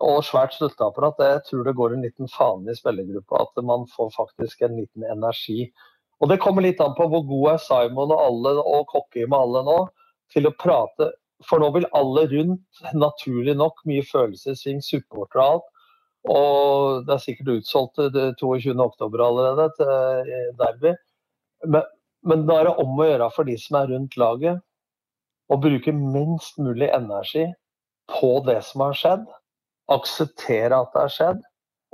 og svært støtteapparat. Jeg tror det går en liten fane i spillergruppa. At man får faktisk en liten energi. Og Det kommer litt an på hvor god er Simon og alle og Kokke med alle nå til å prate for nå vil alle rundt, naturlig nok, mye følelsessving, supportere og alt. Og det er sikkert utsolgt 22.10 allerede til eh, derby. Men, men da er det om å gjøre for de som er rundt laget, å bruke minst mulig energi på det som har skjedd. Akseptere at det har skjedd,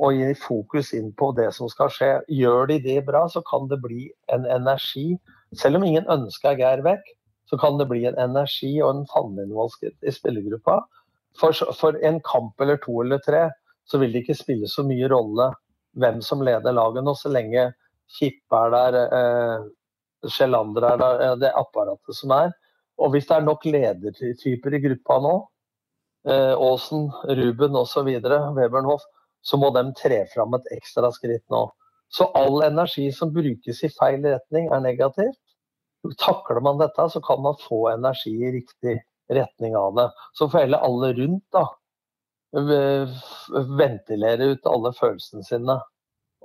og gi fokus inn på det som skal skje. Gjør de det bra, så kan det bli en energi. Selv om ingen ønsker Geir vekk, så kan det bli en energi og en fanneinnvalgskhet i spillergruppa. For, for, en kamp eller to eller tre så vil det ikke spille så mye rolle hvem som leder laget nå, så lenge Kippe er der, eh, Sjelander er der, det apparatet som er. Og hvis det er nok ledertyper i gruppa nå, eh, Aasen, Ruben osv., Webernhoff, så må de tre fram et ekstra skritt nå. Så all energi som brukes i feil retning, er negativt. Takler man dette, så kan man få energi i riktig retning av det. Så får heller alle rundt da, ventilere ut alle følelsene sine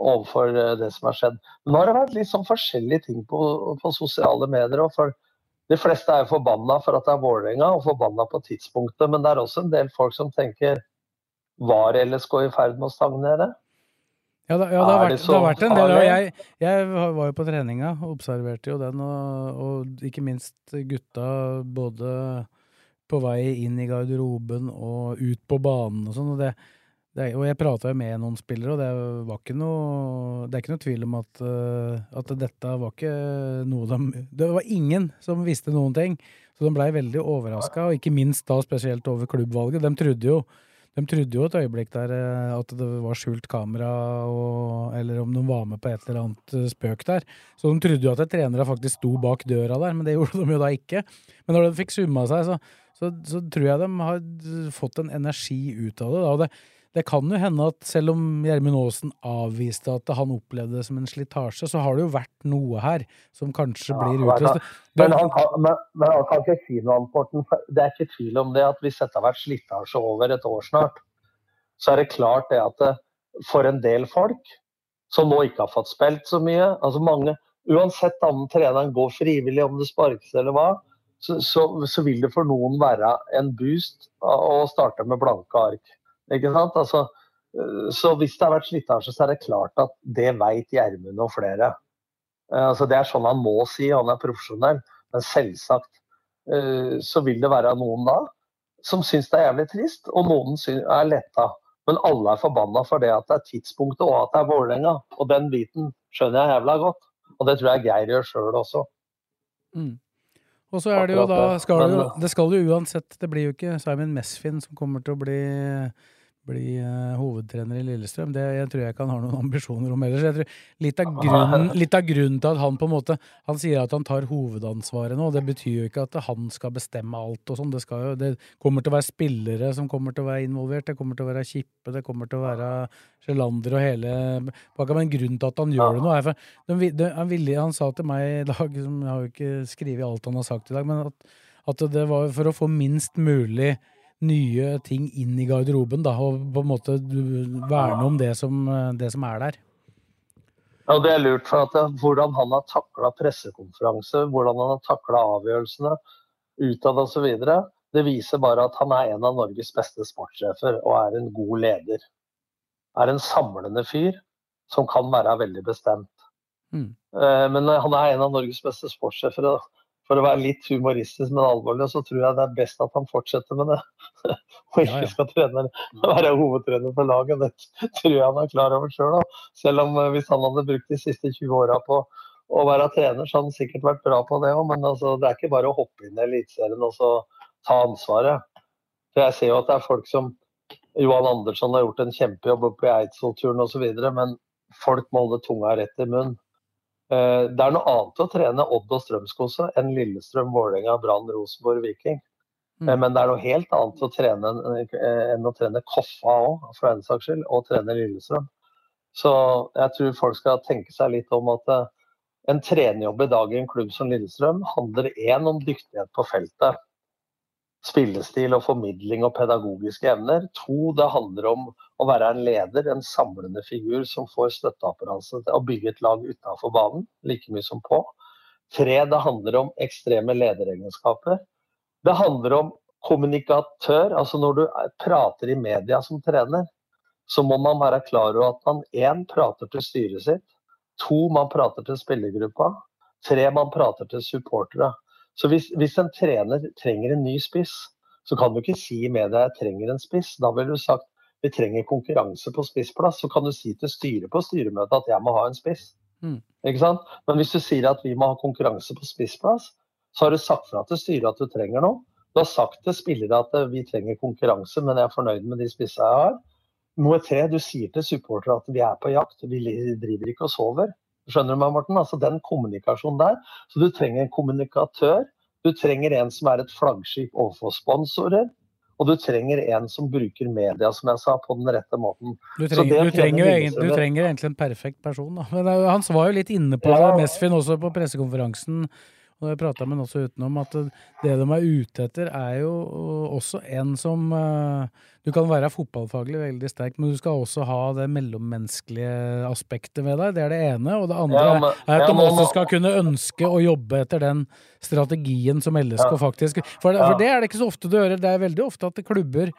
overfor eh, det som har skjedd. Men nå har det vært litt sånn forskjellige ting på, på sosiale medier. For de fleste er forbanna for at det er Vålerenga, og forbanna på tidspunktet. Men det er også en del folk som tenker var LSK i ferd med å stagnere? Ja, det, ja, det, har, vært, det har vært en del. Jeg, jeg, var jo på treninga og observerte jo den, og, og, ikke minst gutta både på vei inn i garderoben og ut på banen og sånn. og det, det og jeg prata jo med noen spillere, og det var ikke noe Det er ikke noe tvil om at, uh, at dette var ikke noe de Det var ingen som visste noen ting. Så de blei veldig overraska, og ikke minst da spesielt over klubbvalget. De trodde jo de trodde jo et øyeblikk der uh, at det var skjult kamera, og, eller om de var med på et eller annet uh, spøk der. Så de trodde jo at trenere faktisk sto bak døra der, men det <laughs> gjorde de jo da ikke. Men når de fikk summa seg, så, så, så tror jeg de har fått en energi ut av det. da, og det det kan jo hende at selv om Gjermund Aasen avviste at han opplevde det som en slitasje, så har det jo vært noe her som kanskje blir ja, utløst. Men, han kan, men, men han kan ikke si noe om Porten. Det er ikke tvil om det at hvis dette har vært slitasje over et år snart, så er det klart det at det, for en del folk som nå ikke har fått spilt så mye altså mange, Uansett om treneren går frivillig, om det sparkes eller hva, så, så, så vil det for noen være en boost å starte med blanke ark. Ikke sant? Altså, eh, så hvis det har vært slitasje, så er det klart at det veit Gjermund og flere. Eh, altså, det er sånn han må si, han er profesjonell. Men selvsagt eh, så vil det være noen da som syns det er jævlig trist, og noen er letta. Men alle er forbanna for det at det er tidspunktet og at det er Vålerenga. Og den biten skjønner jeg jævla godt. Og det tror jeg Geir gjør sjøl også. Mm. Og så er det jo da skal det, det skal jo uansett Det blir jo ikke Simon Mesfin som kommer til å bli bli uh, hovedtrener i Lillestrøm. Det jeg tror jeg ikke han har noen <laughs> ambisjoner om ellers. Jeg tror litt av, <laughs> grunnen, litt av grunnen til at han på en måte Han sier at han tar hovedansvaret nå. Det betyr jo ikke at han skal bestemme alt og sånn. Det, det, kommer til å være spillere som kommer til å være involvert. Det kommer til å være Kippe, det kommer til å være Sjelander og hele pakka. Men grunnen til at han gjør det nå, er for de, de, han, ville, han, sa til meg i dag, som jeg har jo ikke skrevet alt han har sagt i dag, men at, at det var for å få minst mulig nye ting inn i garderoben, da, og på en måte verne om det som, det som er der. Ja, Det er lurt. for at Hvordan han har takla pressekonferanse, hvordan han har takla avgjørelsene utad osv., det viser bare at han er en av Norges beste sportssjefer og er en god leder. Er en samlende fyr som kan være veldig bestemt. Mm. Eh, men han er en av Norges beste sportssjefer for å være litt humoristisk, men alvorlig, så tror jeg det er best at han fortsetter med det. <laughs> og ikke skal trene, være hovedtrener for laget. Det tror jeg han er klar over sjøl. Selv, om eh, hvis han hadde brukt de siste 20 åra på å være trener, så hadde han sikkert vært bra på det òg. Men altså, det er ikke bare å hoppe inn i Eliteserien og så ta ansvaret. For jeg ser jo at det er folk som Johan Andersson har gjort en kjempejobb oppe i Eidsvoll-turen osv., men folk må holde tunga rett i munnen. Eh, det er noe annet å trene Odd og Strømskose enn Lillestrøm, Vålerenga, Brann, Rosenborg, Viking. Mm. Eh, men det er noe helt annet å trene eh, enn å trene Koffa òg, for den saks skyld, og trene Lillestrøm. Så jeg tror folk skal tenke seg litt om at en trenerjobb i dag i en klubb som Lillestrøm handler én om dyktighet på feltet spillestil og formidling og pedagogiske evner. To, det handler om å være en leder, en samlende figur som får støtteapparatet til å bygge et lag utenfor banen, like mye som på. Tre, det handler om ekstreme lederegenskaper. Det handler om kommunikatør. altså Når du prater i media som trener, så må man være klar over at man én prater til styret sitt. To, man prater til spillergruppa. Tre, man prater til supportere. Så hvis, hvis, en trener trenger en ny spiss, så kan du ikke si i media jeg trenger en spiss. Da ville du sagt vi trenger konkurranse på spissplass. Så kan du si til styret på styremøtet at jeg må ha en spiss. Mm. Ikke sant? Men hvis du sier at vi må ha konkurranse på spissplass, så har du sagt fra til styret at du trenger noe. Du har sagt til spillere at vi trenger konkurranse, men jeg er fornøyd med de spissa jeg har. Nummer tre, du sier til supportere at vi er på jakt, vi driver ikke og sover. Skjønner du meg, Morten? Altså Den kommunikasjonen der. Så du trenger en kommunikatør. Du trenger en som er et flaggskip overfor sponsorer. Og du trenger en som bruker media, som jeg sa, på den rette måten. Du trenger, du trenger, egentlig, du trenger egentlig, en perfekt person, da. Men Hans han var jo litt inne på ja. det, Mesfin, også på pressekonferansen og jeg prata med ham også utenom, at det de er ute etter, er jo også en som eh, Du kan være fotballfaglig veldig sterk, men du skal også ha det mellommenneskelige aspektet ved deg. Det er det ene. Og det andre ja, men, er at de også skal kunne ønske å jobbe etter den strategien som LSK faktisk for, for det er det ikke så ofte du hører. Det er veldig ofte at klubber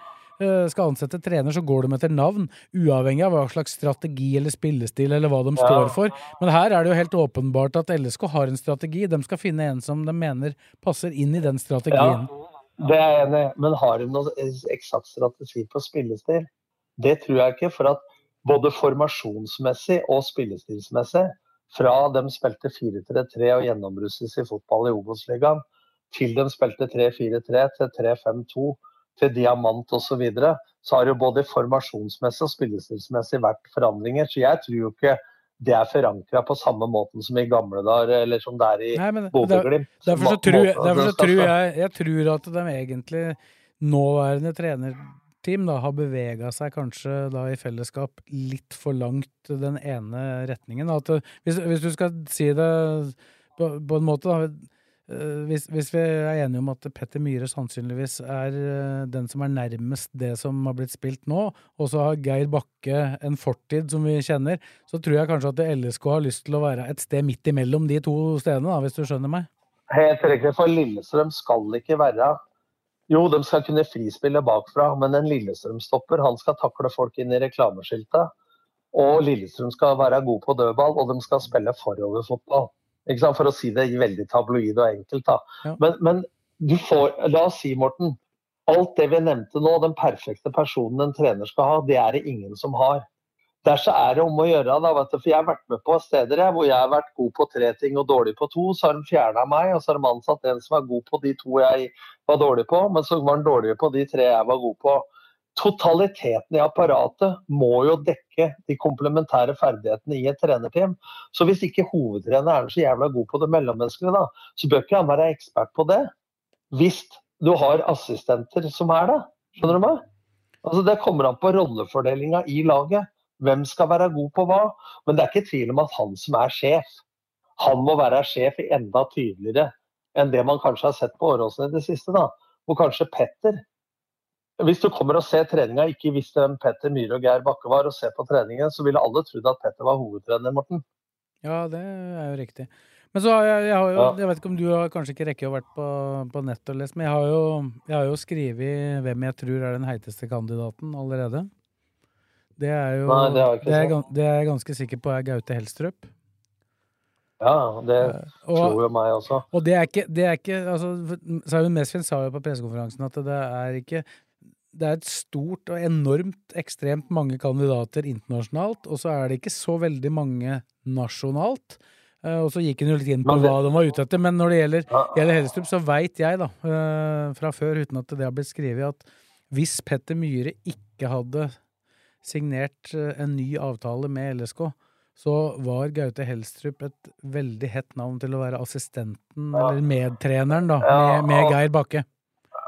skal ansette trener, så går de etter navn, uavhengig av hva slags strategi eller spillestil eller hva de står for. Men her er det jo helt åpenbart at LSK har en strategi. De skal finne en som de mener passer inn i den strategien. Ja, det er jeg enig i, men har de noen eksakt strategi på spillestil? Det tror jeg ikke. For at både formasjonsmessig og spillestilsmessig, fra de spilte 4-3-3 og gjennomrusses i fotball i Obos-ligaen, til de spilte 3-4-3 til 3-5-2 til diamant osv., så, videre, så har jo både formasjonsmessig og spillestilsmessig vært forandringer. Så jeg tror jo ikke det er forankra på samme måten som i gamle dager, eller som det er i Bodø-Glimt. Derfor, så tror, jeg, derfor så tror jeg, jeg tror at de egentlig nåværende trenerteam da, har bevega seg kanskje da i fellesskap litt for langt den ene retningen. At, hvis, hvis, du skal si det på, på en måte, da hvis, hvis, vi er enige om at Petter Myhre sannsynligvis er eh, den som er nærmest det som har blitt spilt nå, og så har Geir Bakke en fortid som vi kjenner, så tror jeg kanskje at LSK har lyst til å være et sted midt imellom de to stedene, da, hvis du skjønner meg? Helt riktig, for Lillestrøm skal ikke være Jo, de skal kunne frispille bakfra, men en Lillestrøm-stopper han skal takle folk inn i reklameskiltet. Og Lillestrøm skal være god på dødball, og de skal spille foroverfotball. For å si det veldig tabloid og enkelt. Ja. Men, men, du får, la oss si, Morten, alt det vi nevnte nå, den perfekte personen en trener skal ha, det er det ingen som har. Der så er det om å gjøre, da, vet du, for jeg har vært med på steder jeg, hvor jeg har vært god på tre ting og dårlig på to. Så har de fjerna meg, og så har de ansatt en som er god på de to jeg var dårlig på, men så var han dårligere på de tre jeg var god på totaliteten i apparatet må jo dekke de komplementære ferdighetene i et trenerteam. Så hvis ikke hovedtreneren er så jævla god på det mellommenneskelige, da, så bør ikke han være ekspert på det. Hvis du har assistenter som er det. Skjønner du meg? Altså, det kommer an på rollefordelinga i laget. Hvem skal være god på hva? Men det er ikke tvil om at han som er sjef, han må være sjef enda tydeligere enn det man kanskje har sett på Åråsen i det siste. da. Hvor kanskje Petter hvis du kommer og ser treninga, ikke visste hvem Petter Myhre og Geir Bakke var, og ser på treningen, så ville alle trodd at Petter var hovedtrener, Morten. Ja, det er jo riktig. Men så har jeg, jeg, har jo, jeg vet ikke om du har kanskje ikke rekker å vært på, på nett og lest, men jeg har jo, jeg har jo skrevet hvem jeg tror er den heiteste kandidaten allerede. Det er jo Nei, det, det, er, det, er, jeg ganske sikker på er Gaute Helstrup. Ja, det uh, tror jo meg også. Og det er ikke, det er ikke altså, Simon Mesfin sa jo på pressekonferansen at det er ikke det er et stort og enormt ekstremt mange kandidater internasjonalt, og så er det ikke så veldig mange nasjonalt. Uh, og så gikk hun jo litt inn på hva de var ute etter, men når det gjelder, gjelder Hellestrup, så veit jeg da, uh, fra før, uten at det har blitt skrevet, at hvis Petter Myhre ikke hadde signert uh, en ny avtale med LSK, så var Gaute Helstrup et veldig hett navn til å være assistenten, eller medtreneren, da, med, med Geir Bakke.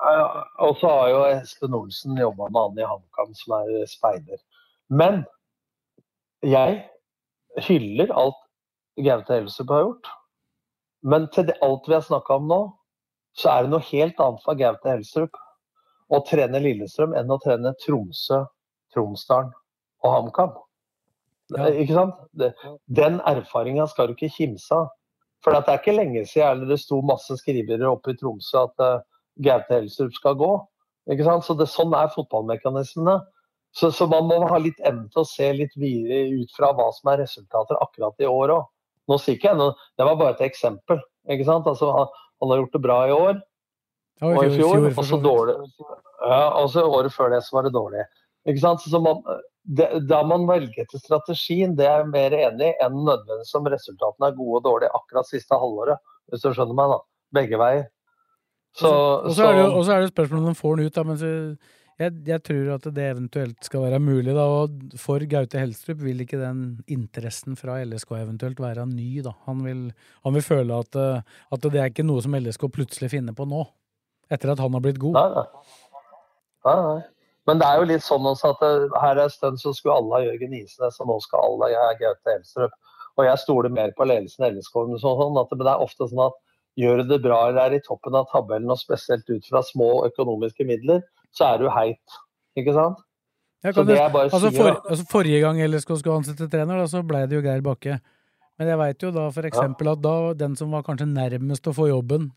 Og så har jo Espen Olsen jobba med han i HamKam, som er speider. Men jeg hyller alt Gaute Helstrup har gjort. Men til alt vi har snakka om nå, så er det noe helt annet for Gaute Helstrup å trene Lillestrøm enn å trene Tromsø, Tromsdalen og HamKam. Ja. Ikke sant? Den erfaringa skal du ikke kimse av. For det er ikke lenge siden det sto masse skrivere oppe i Tromsø at uh, Gaute Helstrup skal gå. Ikke sant? Så det, Sånn er fotballmekanismene. Så, så, man må ha litt evne til å se litt videre ut fra hva som er resultater akkurat i år òg. Nå sier ikke jeg noe, Det var bare et eksempel. ikke sant? Altså, han, han har gjort det bra i år og i fjor, og så dårlig. Ja, og så året før det så var det dårlig. Ikke sant? Så man, det, da man velger til strategien, det er jeg mer enig i enn nødvendigvis om resultatene er gode og dårlige akkurat siste halvåret. Hvis du skjønner meg, da. Begge veier. Så, og, så, er det, og så er det spørsmålet om de får den ut. Da, men jeg, jeg, tror at det eventuelt skal være mulig. Da, og For Gaute Helstrup vil ikke den interessen fra LSK eventuelt være ny. Da. Han, vil, han vil føle at, at, det er ikke noe som LSK plutselig finner på nå, etter at han har blitt god. Nei, nei. nei, Men det er jo litt sånn også at det, her en stund så skulle alle ha Jørgen Isnes, og nå skal alle ha Gaute Helstrup. Og jeg stoler mer på ledelsen i LSK. Sånn, at, men det er ofte sånn at gjør du det bra eller er i toppen av tabellen, og spesielt ut fra små økonomiske midler, så er du heit. Ikke sant? så det er bare altså, for, altså, Forrige gang LSK skulle ansette trener, da, så ble det jo Geir Bakke. Men jeg veit jo da eksempel ja. at da den som var kanskje nærmest å få jobben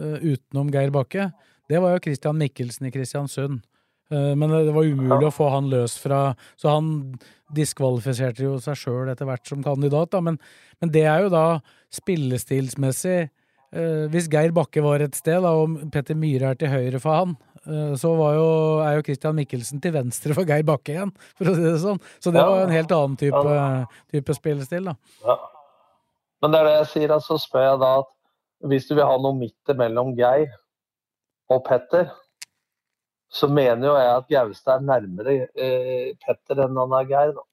uh, utenom Geir Bakke, det var jo Christian Mikkelsen i Kristiansund. Uh, men det var umulig ja. å få han løs fra Så han diskvalifiserte jo seg sjøl etter hvert som kandidat, da. Men, men det er jo da spillestilsmessig hvis Geir Bakke var et sted, da, og Petter Myhre er til høyre for han, eh, så var jo, er jo Christian Mikkelsen til venstre for Geir Bakke igjen, for å si det sånn. Så det var jo en helt annen type, type spillestil, da. Ja. Men det er det jeg sier, så spør jeg da at hvis du vil ha noe midt mellom Geir og Petter, så mener jo jeg at Gaustad er nærmere eh, Petter enn han er Geir. Da.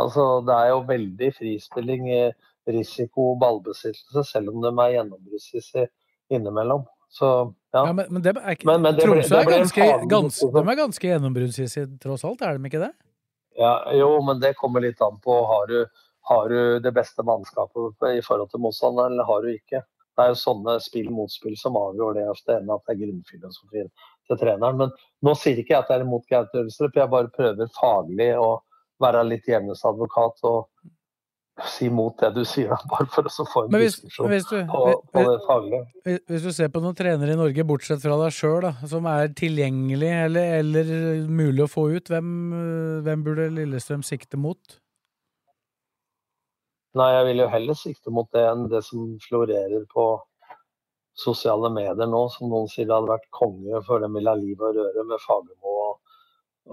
Altså, det er jo veldig frispilling, eh, risiko, og ballbesittelse, selv om de er gjennombruddssisse innimellom. Så ja. Ja, men, men det er ikke Men- men det ble- det er ble ganske, faglig de er ganske gjennombruddssisse tross alt, er de ikke det? Ja, jo, men det kommer litt an på har du, har du det beste mannskapet i forhold til motstanderen, eller har du ikke. Det er jo sånne spill-motspill som avgjør det ofte, enn at det er grunnfilosofien til treneren. Men nå sier ikke jeg at jeg er imot Gaute Ølstrup, jeg bare prøver faglig å være litt djevelens advokat og si mot det du sier, bare for å få en hvis, diskusjon hvis, du, på, på det faglige. hvis, hvis du ser på noen trenere i Norge, bortsett fra deg sjøl, som er tilgjengelig eller, eller mulig å få ut, hvem, hvem burde Lillestrøm sikte mot? Nei, jeg vil jo heller sikte mot det enn det som florerer på sosiale medier nå, som noen sier det hadde vært konge for dem ville ha liv og røre med Fagermo og,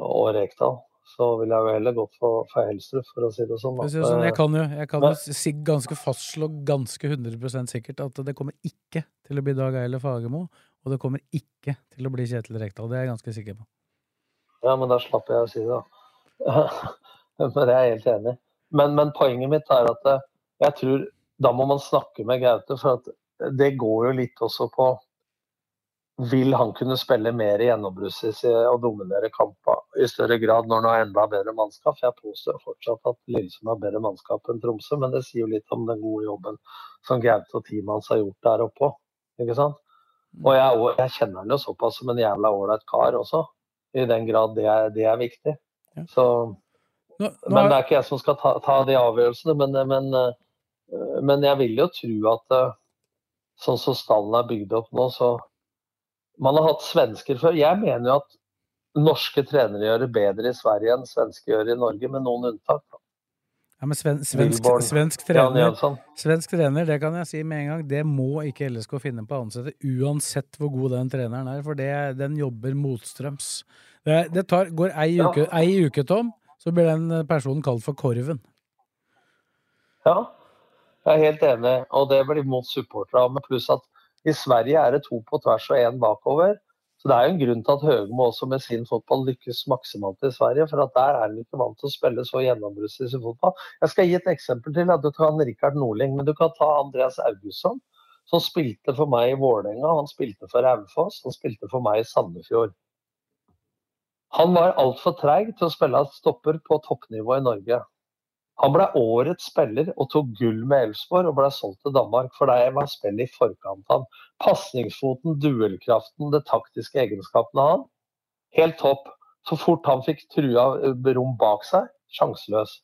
og Rekdal. Så ville jeg jo heller gått for, for Helstrup, for å si det sånn. Det sånn, jeg kan jo, jeg kan jo si, ganske fastslå ganske 100% sikkert at det kommer ikke til å bli Dag Eile Fagermo, og det kommer ikke til å bli Kjetil Rekdal. Det er jeg ganske sikker på. Ja, men da slapp jeg å si det, da. <laughs> men det er jeg helt enig. Men, men poenget mitt er at eh, jeg tror da må man snakke med Gaute, for at det går jo litt også på Vil han kunne spille mer i gjennombruddshissig og dominere kamper i større grad når han har enda bedre mannskap? Jeg påstår fortsatt at Lillesund har bedre mannskap enn Tromsø, men det sier jo litt om den gode jobben som Gaute og teamet hans har gjort der oppe. Ikke sant? Og jeg, jeg kjenner han jo såpass som en jævla ålreit kar også, i den grad det er, det er viktig. Så, men det er ikke jeg som skal ta, ta de avgjørelsene. Men, men, eh, men jeg vil jo tro at eh, sånn som stallen er bygd opp nå, så Man har hatt svensker før. Jeg mener jo at norske trenere gjør det bedre i Sverige enn svenske gjør i Norge, med noen unntak. ja, men sven, svensk, svensk, trener, svensk trener, det kan jeg si med en gang, det må ikke LSK finne på å ansette, uansett hvor god den treneren er, for det, den jobber motstrøms. Det, det tar, går ei Ja. uke, ei uke, Tom, så blir den personen kalt for Korven. Ja, jeg er helt enig, og det blir mot supporterne. Pluss at i Sverige er det to på tvers og én bakover. Så det er jo en grunn til at Høgmo også med sin fotball lykkes maksimalt i Sverige. For at der er han ikke vant til å spille så gjennombruddsvis i fotball. Jeg skal gi et eksempel til. At du kan Rikard Norling, men du kan ta Andreas Augusson, Som spilte for meg i Vålerenga, han spilte for Raufoss, han spilte for meg i Sandefjord. Han var altfor treig til å spille stopper på toppnivå i Norge. Han ble årets spiller og tok gull med Elfsborg og ble solgt til Danmark. For det var spill i forkant av. Pasningsfoten, duellkraften, det taktiske egenskapene han. Helt topp. Så fort han fikk trua eh, rom bak seg, sjanseløs.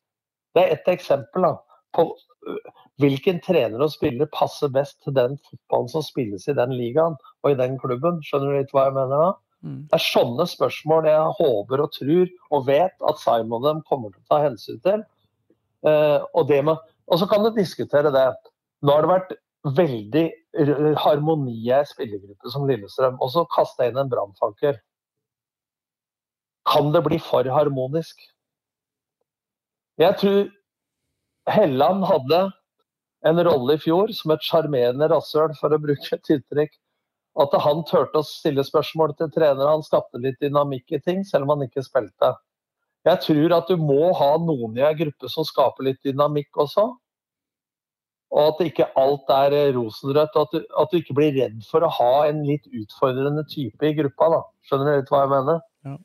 Det er ett eksempel da, på øh, hvilken trener og spiller passer best til den fotballen som spilles i den ligaen og i den klubben. Skjønner du litt hva jeg mener da? Det er sånne spørsmål jeg håper og tror og vet at Simon og dem kommer til å ta hensyn til. Eh, og, med, og så kan du diskutere det. Nå har det vært veldig harmoni i ei spillergruppe som Lillestrøm, og så kaste inn en brannfakkel. Kan det bli for harmonisk? Jeg tror Helland hadde en rolle i fjor som et sjarmerende rasshøl, for å bruke et uttrykk. At han turte å stille spørsmål til trenere. Han skapte litt dynamikk i ting, selv om han ikke spilte. Jeg tror at du må ha noen i en gruppe som skaper litt dynamikk også. Og at ikke alt er eh, rosenrødt. At du, at du ikke blir redd for å ha en litt utfordrende type i gruppa. da. Skjønner du litt hva jeg mener? Ja,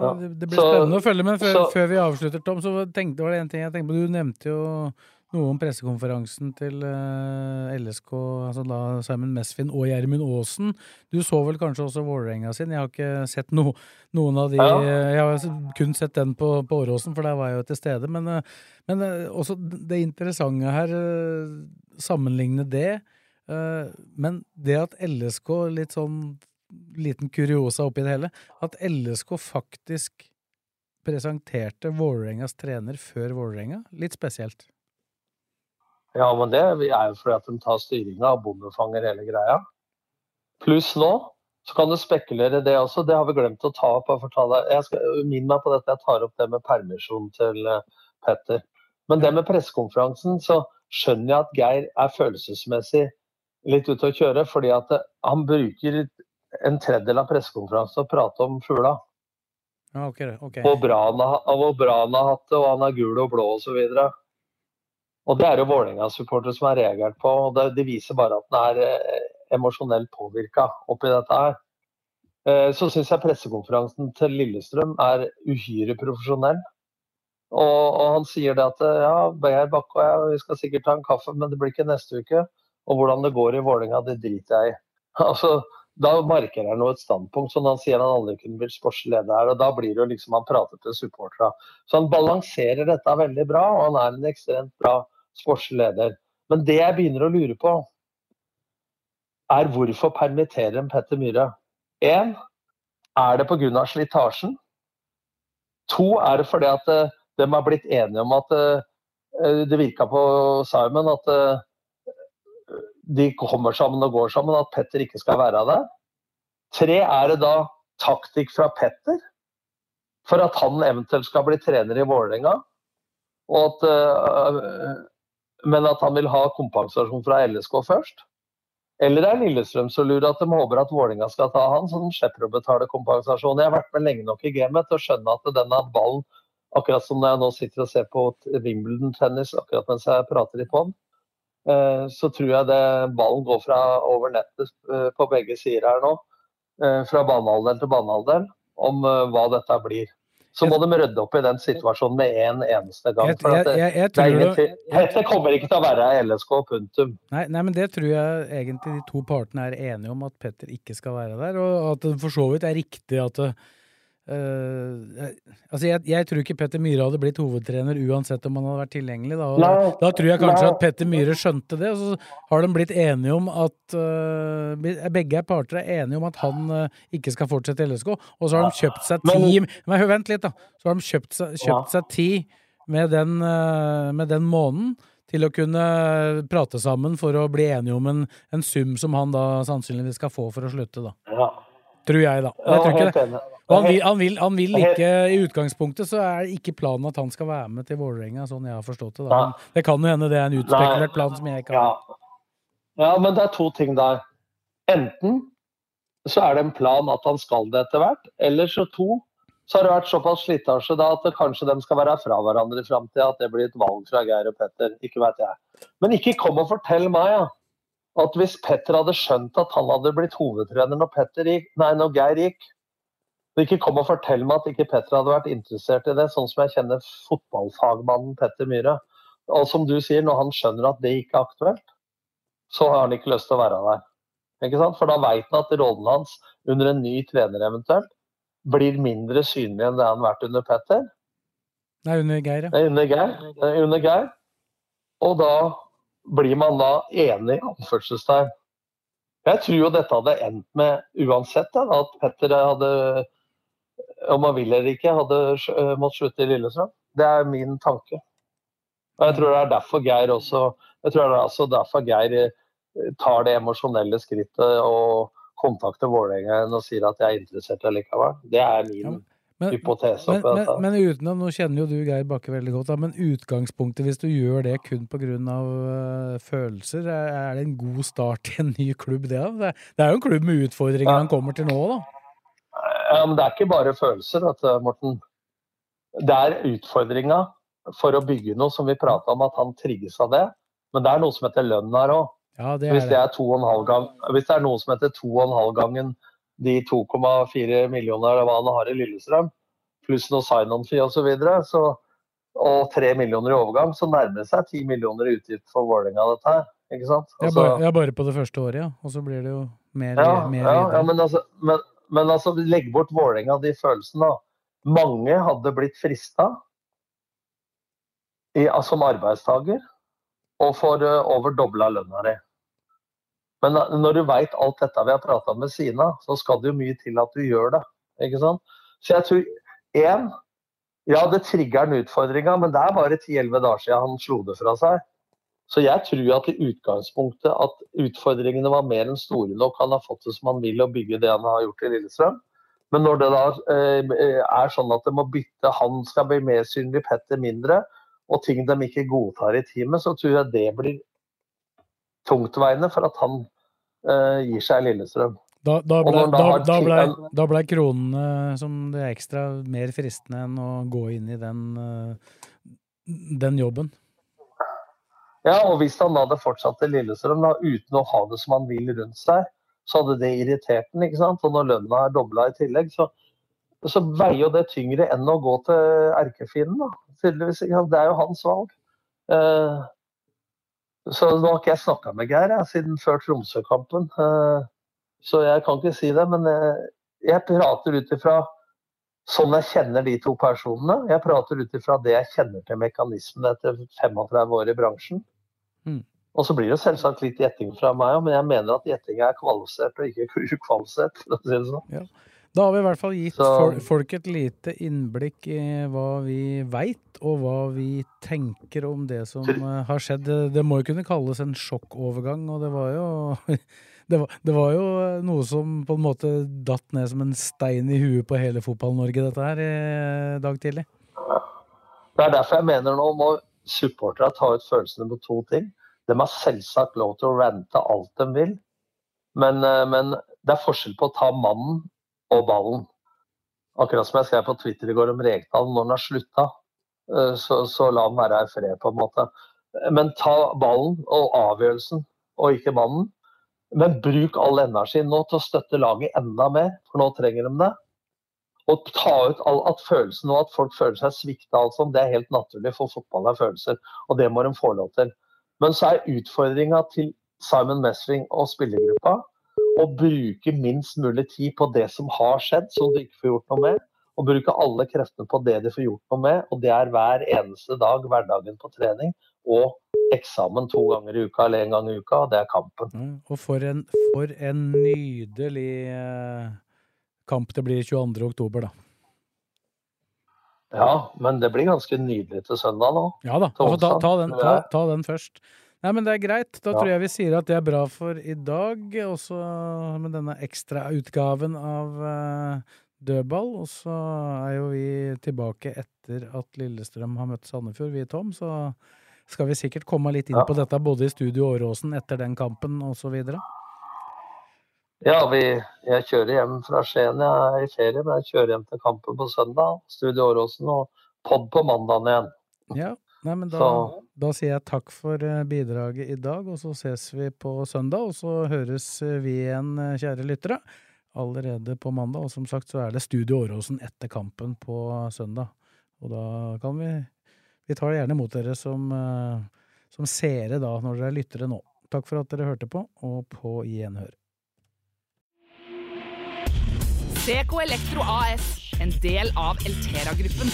Ja. det, det blir Så- spennende å følge med. Før, så- før vi avslutter, Tom, så tenkte, var det en ting jeg tenkte på. Du nevnte jo noe om pressekonferansen til eh, LSK, altså da Simon Mesfin og Gjermund Aasen. Du så vel kanskje også Vålerenga sin? Jeg har ikke sett no, noen av de Jeg har kun sett den på, på Åråsen, for der var jeg jo til stede. Men, eh, men eh, også det interessante her, sammenligne det. Men det at LSK, litt sånn liten kuriosa oppi det hele, at LSK faktisk presenterte Vålerengas trener før Vålerenga. Litt spesielt. Ja, men det er jo fordi at de tar styringa og bondefanger hele greia. Pluss nå Så kan du spekulere det også. Det har vi glemt å ta opp. Jeg, skal Minn meg på dette. Jeg tar opp det med permisjon til uh, Petter. Men det med pressekonferansen, så skjønner jeg at Geir er følelsesmessig litt ute å kjøre. Fordi at uh, han bruker en tredjedel av pressekonferansen å prate om fugla. Okay, okay, Og Hvor bra han har hatt det, og han er gul og blå osv. Og, og det er jo Vålerenga-supportere som har reagert på. og det, det viser bare at den er eh, emosjonelt påvirka oppi dette her. Eh, så syns jeg pressekonferansen til Lillestrøm er uhyre profesjonell. Og, og, han sier det at ja, Beyer Bakke og jeg vi skal sikkert ta en kaffe, men det blir ikke neste uke. Og hvordan det går i Vålerenga, det driter jeg i. <laughs> Altså, da markerer han et standpunkt. som han sier han aldri kunne blitt sportsleder her, og da blir det jo liksom han prater til supporterne. Så han balanserer dette veldig bra, og han er en ekstremt bra sportslig leder. Men det jeg begynner å lure på, er hvorfor permitterer en Petter Myhre? Én, er det pga. slitasjen? To, er det fordi at eh, de har blitt enige om at eh, det virka på Simon at eh, de kommer sammen og går sammen, at Petter ikke skal være der. Tre, er det da taktikk fra Petter for at han eventuelt skal bli trener i Vålerenga? Men at han vil ha kompensasjon fra LSK først? Eller er Lillestrøm som lurer at de håper at Vålinga skal ta han, så de slipper å betale kompensasjon. Jeg har vært med lenge nok i gamet til å skjønne at denne ballen, akkurat som når jeg nå sitter og ser på Wimbledon-tennis akkurat mens jeg prater litt på eh, så tror jeg det ballen går fra over nettet eh, på begge sider her nå, eh, fra banehalvdel til banehalvdel, om hva dette blir så må de rydde opp i den situasjonen med en eneste gang. For jeg, jeg, jeg, det, dette kommer ikke til å være LSK, punktum. Nei, nei, men det tror jeg egentlig de to partene er enige om, at Petter ikke skal være der. Og at det for så vidt er riktig at det, Uh, altså jeg, jeg, tror ikke Petter Myhre hadde blitt hovedtrener uansett om han hadde vært tilgjengelig. Da, nei, da tror jeg kanskje nei. at Petter Myhre skjønte det, og så har de blitt enige om at uh, Begge parter er enige om at han uh, ikke skal fortsette i LSK, og så har de kjøpt seg ti Men vent litt, da. Så har de kjøpt seg, kjøpt seg ti med den, med den måneden til å kunne prate sammen for å bli enige om en, en sum som han da sannsynligvis skal få for å slutte, da. Ja. Tror jeg, da. Jeg tror ikke det. Han vil, han, vil, han vil, ikke I utgangspunktet så er det ikke planen at han skal være med til Vålerenga, sånn jeg har forstått det. Da. Men det kan jo hende det er en utspekulert plan som jeg ikke har. Ja. men det er to ting der. Enten så er det en plan at han skal det etter hvert, eller så to så har det vært såpass slitasje da at kanskje de skal være fra hverandre i framtida, at det blir et valg fra Geir og Petter. Ikke vet jeg. Men ikke kom og fortell meg ja, at hvis Petter hadde skjønt at han hadde blitt hovedtrener når, Petter gikk, nei, når Geir gikk, ikke kom og fortell meg at ikke Petter hadde vært interessert i det, sånn som jeg kjenner fotballfagmannen Petter Myhre. Og som du sier, når han skjønner at det ikke er aktuelt, så har han ikke lyst til å være der. Ikke sant? For da veit han at rollen hans under en ny trener eventuelt blir mindre synlig enn det han har vært under Petter. Nei, under Geir, ja. Under Geir. Under Geir. Og da blir man da enig, anførselstegn. Jeg tror jo dette hadde endt med, uansett, da, at Petter hadde om han vil eller ikke, hadde eh, måttet slutte i Lillestrøm. Det er min tanke. Og jeg tror det er derfor Geir også jeg tror det er altså derfor Geir eh, tar det emosjonelle skrittet og kontakter Vålerenga og sier at jeg er interessert likevel. Det er min ja, men, hypotese. Men, men, men, utenom, nå kjenner jo du Geir Bakke veldig godt, da, men utgangspunktet hvis du gjør det kun pga. Uh, eh, følelser, er, er, det en god start i en ny klubb det? da? Det er jo en klubb med utfordringer ja. han kommer til nå, da? Ja, men det er ikke bare følelser, dette, Morten. Det er utfordringa for å bygge noe som vi prata om, at han trigges av det. Men det er noe som heter lønn her òg. Ja, hvis, det hvis det er noe som heter to og en halv gangen de 2,4 millioner eller hva han har i Lillestrøm, pluss noe sign-on-fee osv., så, videre, så, og tre millioner i overgang, så nærmer det seg ti millioner i utgift for Vålerenga, dette her. Ikke sant? Altså, ja, bare, ja, bare, på det første året, ja. Og så blir det jo mer, ja, mer ja, ja, men, altså, men, men altså, legg bort Vålerenga, de følelsene. da. Mange hadde blitt frista som arbeidstaker og får uh, over dobla lønna di. Men når du veit alt dette vi har prata om ved siden så skal det jo mye til at du gjør det. ikke sant? Så jeg tror én Ja, det trigger den utfordringa, men det er bare 10-11 dager siden han slo det fra seg. Så jeg tror at i utgangspunktet at utfordringene var mer enn store nok. Han har fått det som han vil og bygge det han har gjort i Lillestrøm. Men når det da eh, er sånn at det må bytte, han skal bli mer synlig, Petter mindre, og ting de ikke godtar i teamet, så tror jeg det blir tungtveiende for at han gir seg Lillestrøm. Da, da, ble, da, da, ble, da ble kronene som det ekstra mer fristende enn å gå inn i den, eh, den jobben. Ja, og hvis han da hadde fortsatt til Lillestrøm da, uten å ha det som han vil rundt seg, så hadde det irritert den, ikke sant. Og når lønna er dobla i tillegg, så, så veier jo det tyngre enn å gå til erkefienden, da. Tydeligvis. Det er jo hans valg. Eh, så nå har ikke jeg snakka med Geir jeg, siden før Tromsø-kampen. Eh, så jeg kan ikke si det, men eh, jeg prater ut ifra sånn jeg kjenner de to personene. Jeg prater ut ifra det jeg kjenner til mekanismen etter 35 år i bransjen. Mm. Og så blir det selvsagt litt gjetting fra meg òg, men jeg mener at gjetting er kvalifisert og ikke <laughs> ukvalifisert. for å si det sånn. Da har vi i hvert fall gitt Så- folk et lite innblikk i hva vi veit, og hva vi tenker om det som eh, har skjedd. Det, må jo kunne kalles en sjokkovergang, og det var jo <laughs> det var, det var jo noe som på en måte datt ned som en stein i huet på hele Fotball-Norge, dette her, i dag tidlig. Det er derfor jeg mener nå må supporterne ta ut følelsene på to ting. De har selvsagt lov til å rante alt de vil, men, eh, men det er forskjell på å ta mannen og ballen. Akkurat som jeg skrev på Twitter i går om Rekdal, når han har slutta, eh, så, så la han være i fred, på en måte. Men ta ballen og avgjørelsen, og ikke mannen. Men bruk all energien nå til å støtte laget enda mer, for nå trenger de det. Og ta ut all, at følelsen og at folk føler seg svikta, altså, det er helt naturlig, for fotball er følelser. Og det må de få lov til. Men så er utfordringa til Simon Mesring og spillergruppa å bruke minst mulig tid på det som har skjedd, som du ikke får gjort noe med. Og bruke alle kreftene på det de får gjort noe med. Og det er hver eneste dag, hverdagen på trening. Og eksamen to ganger i uka eller én gang i uka, og det er kampen. Mm, Og for en, for en nydelig eh, kamp det blir 22. oktober, da. Ja, men det blir ganske nydelig til søndag nå. Ja da, altså, ta, ta, den, ta, ta den først. Nei, men det er greit. Da Ja. tror jeg vi sier at det er bra for i dag, også med denne ekstrautgaven av uh, dødball. Og så er jo vi tilbake etter at Lillestrøm har møtt Sandefjord, vi, Tom. Så skal vi sikkert komme litt inn Ja. på dette både i Studio Åråsen etter den kampen osv. Ja, vi, jeg kjører hjem fra Skien. Jeg er i ferie, men jeg kjører hjem til kampen på søndag. Studio Åråsen og pod på mandagen igjen. Ja, nei, men da, Så- da sier jeg takk for eh, bidraget i dag, og så ses vi på søndag. Og så høres eh, vi igjen, eh, kjære lyttere, allerede på mandag. Og som sagt så er det Studio Åråsen etter kampen på søndag. Og da kan vi Vi tar gjerne imot dere som, som seere da, når dere er lyttere nå. Takk for at dere hørte på, og på gjenhør. CK Elektro AS, en del av Eltera-gruppen.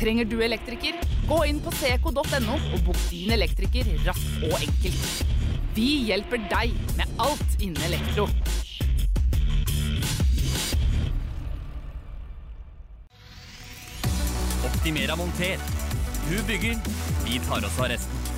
Trenger du elektriker? Gå inn på seco.no og bok din elektriker raskt og enkelt. Vi hjelper deg med alt innen elektro. Optimera monter. Du bygger, vi tar oss av resten.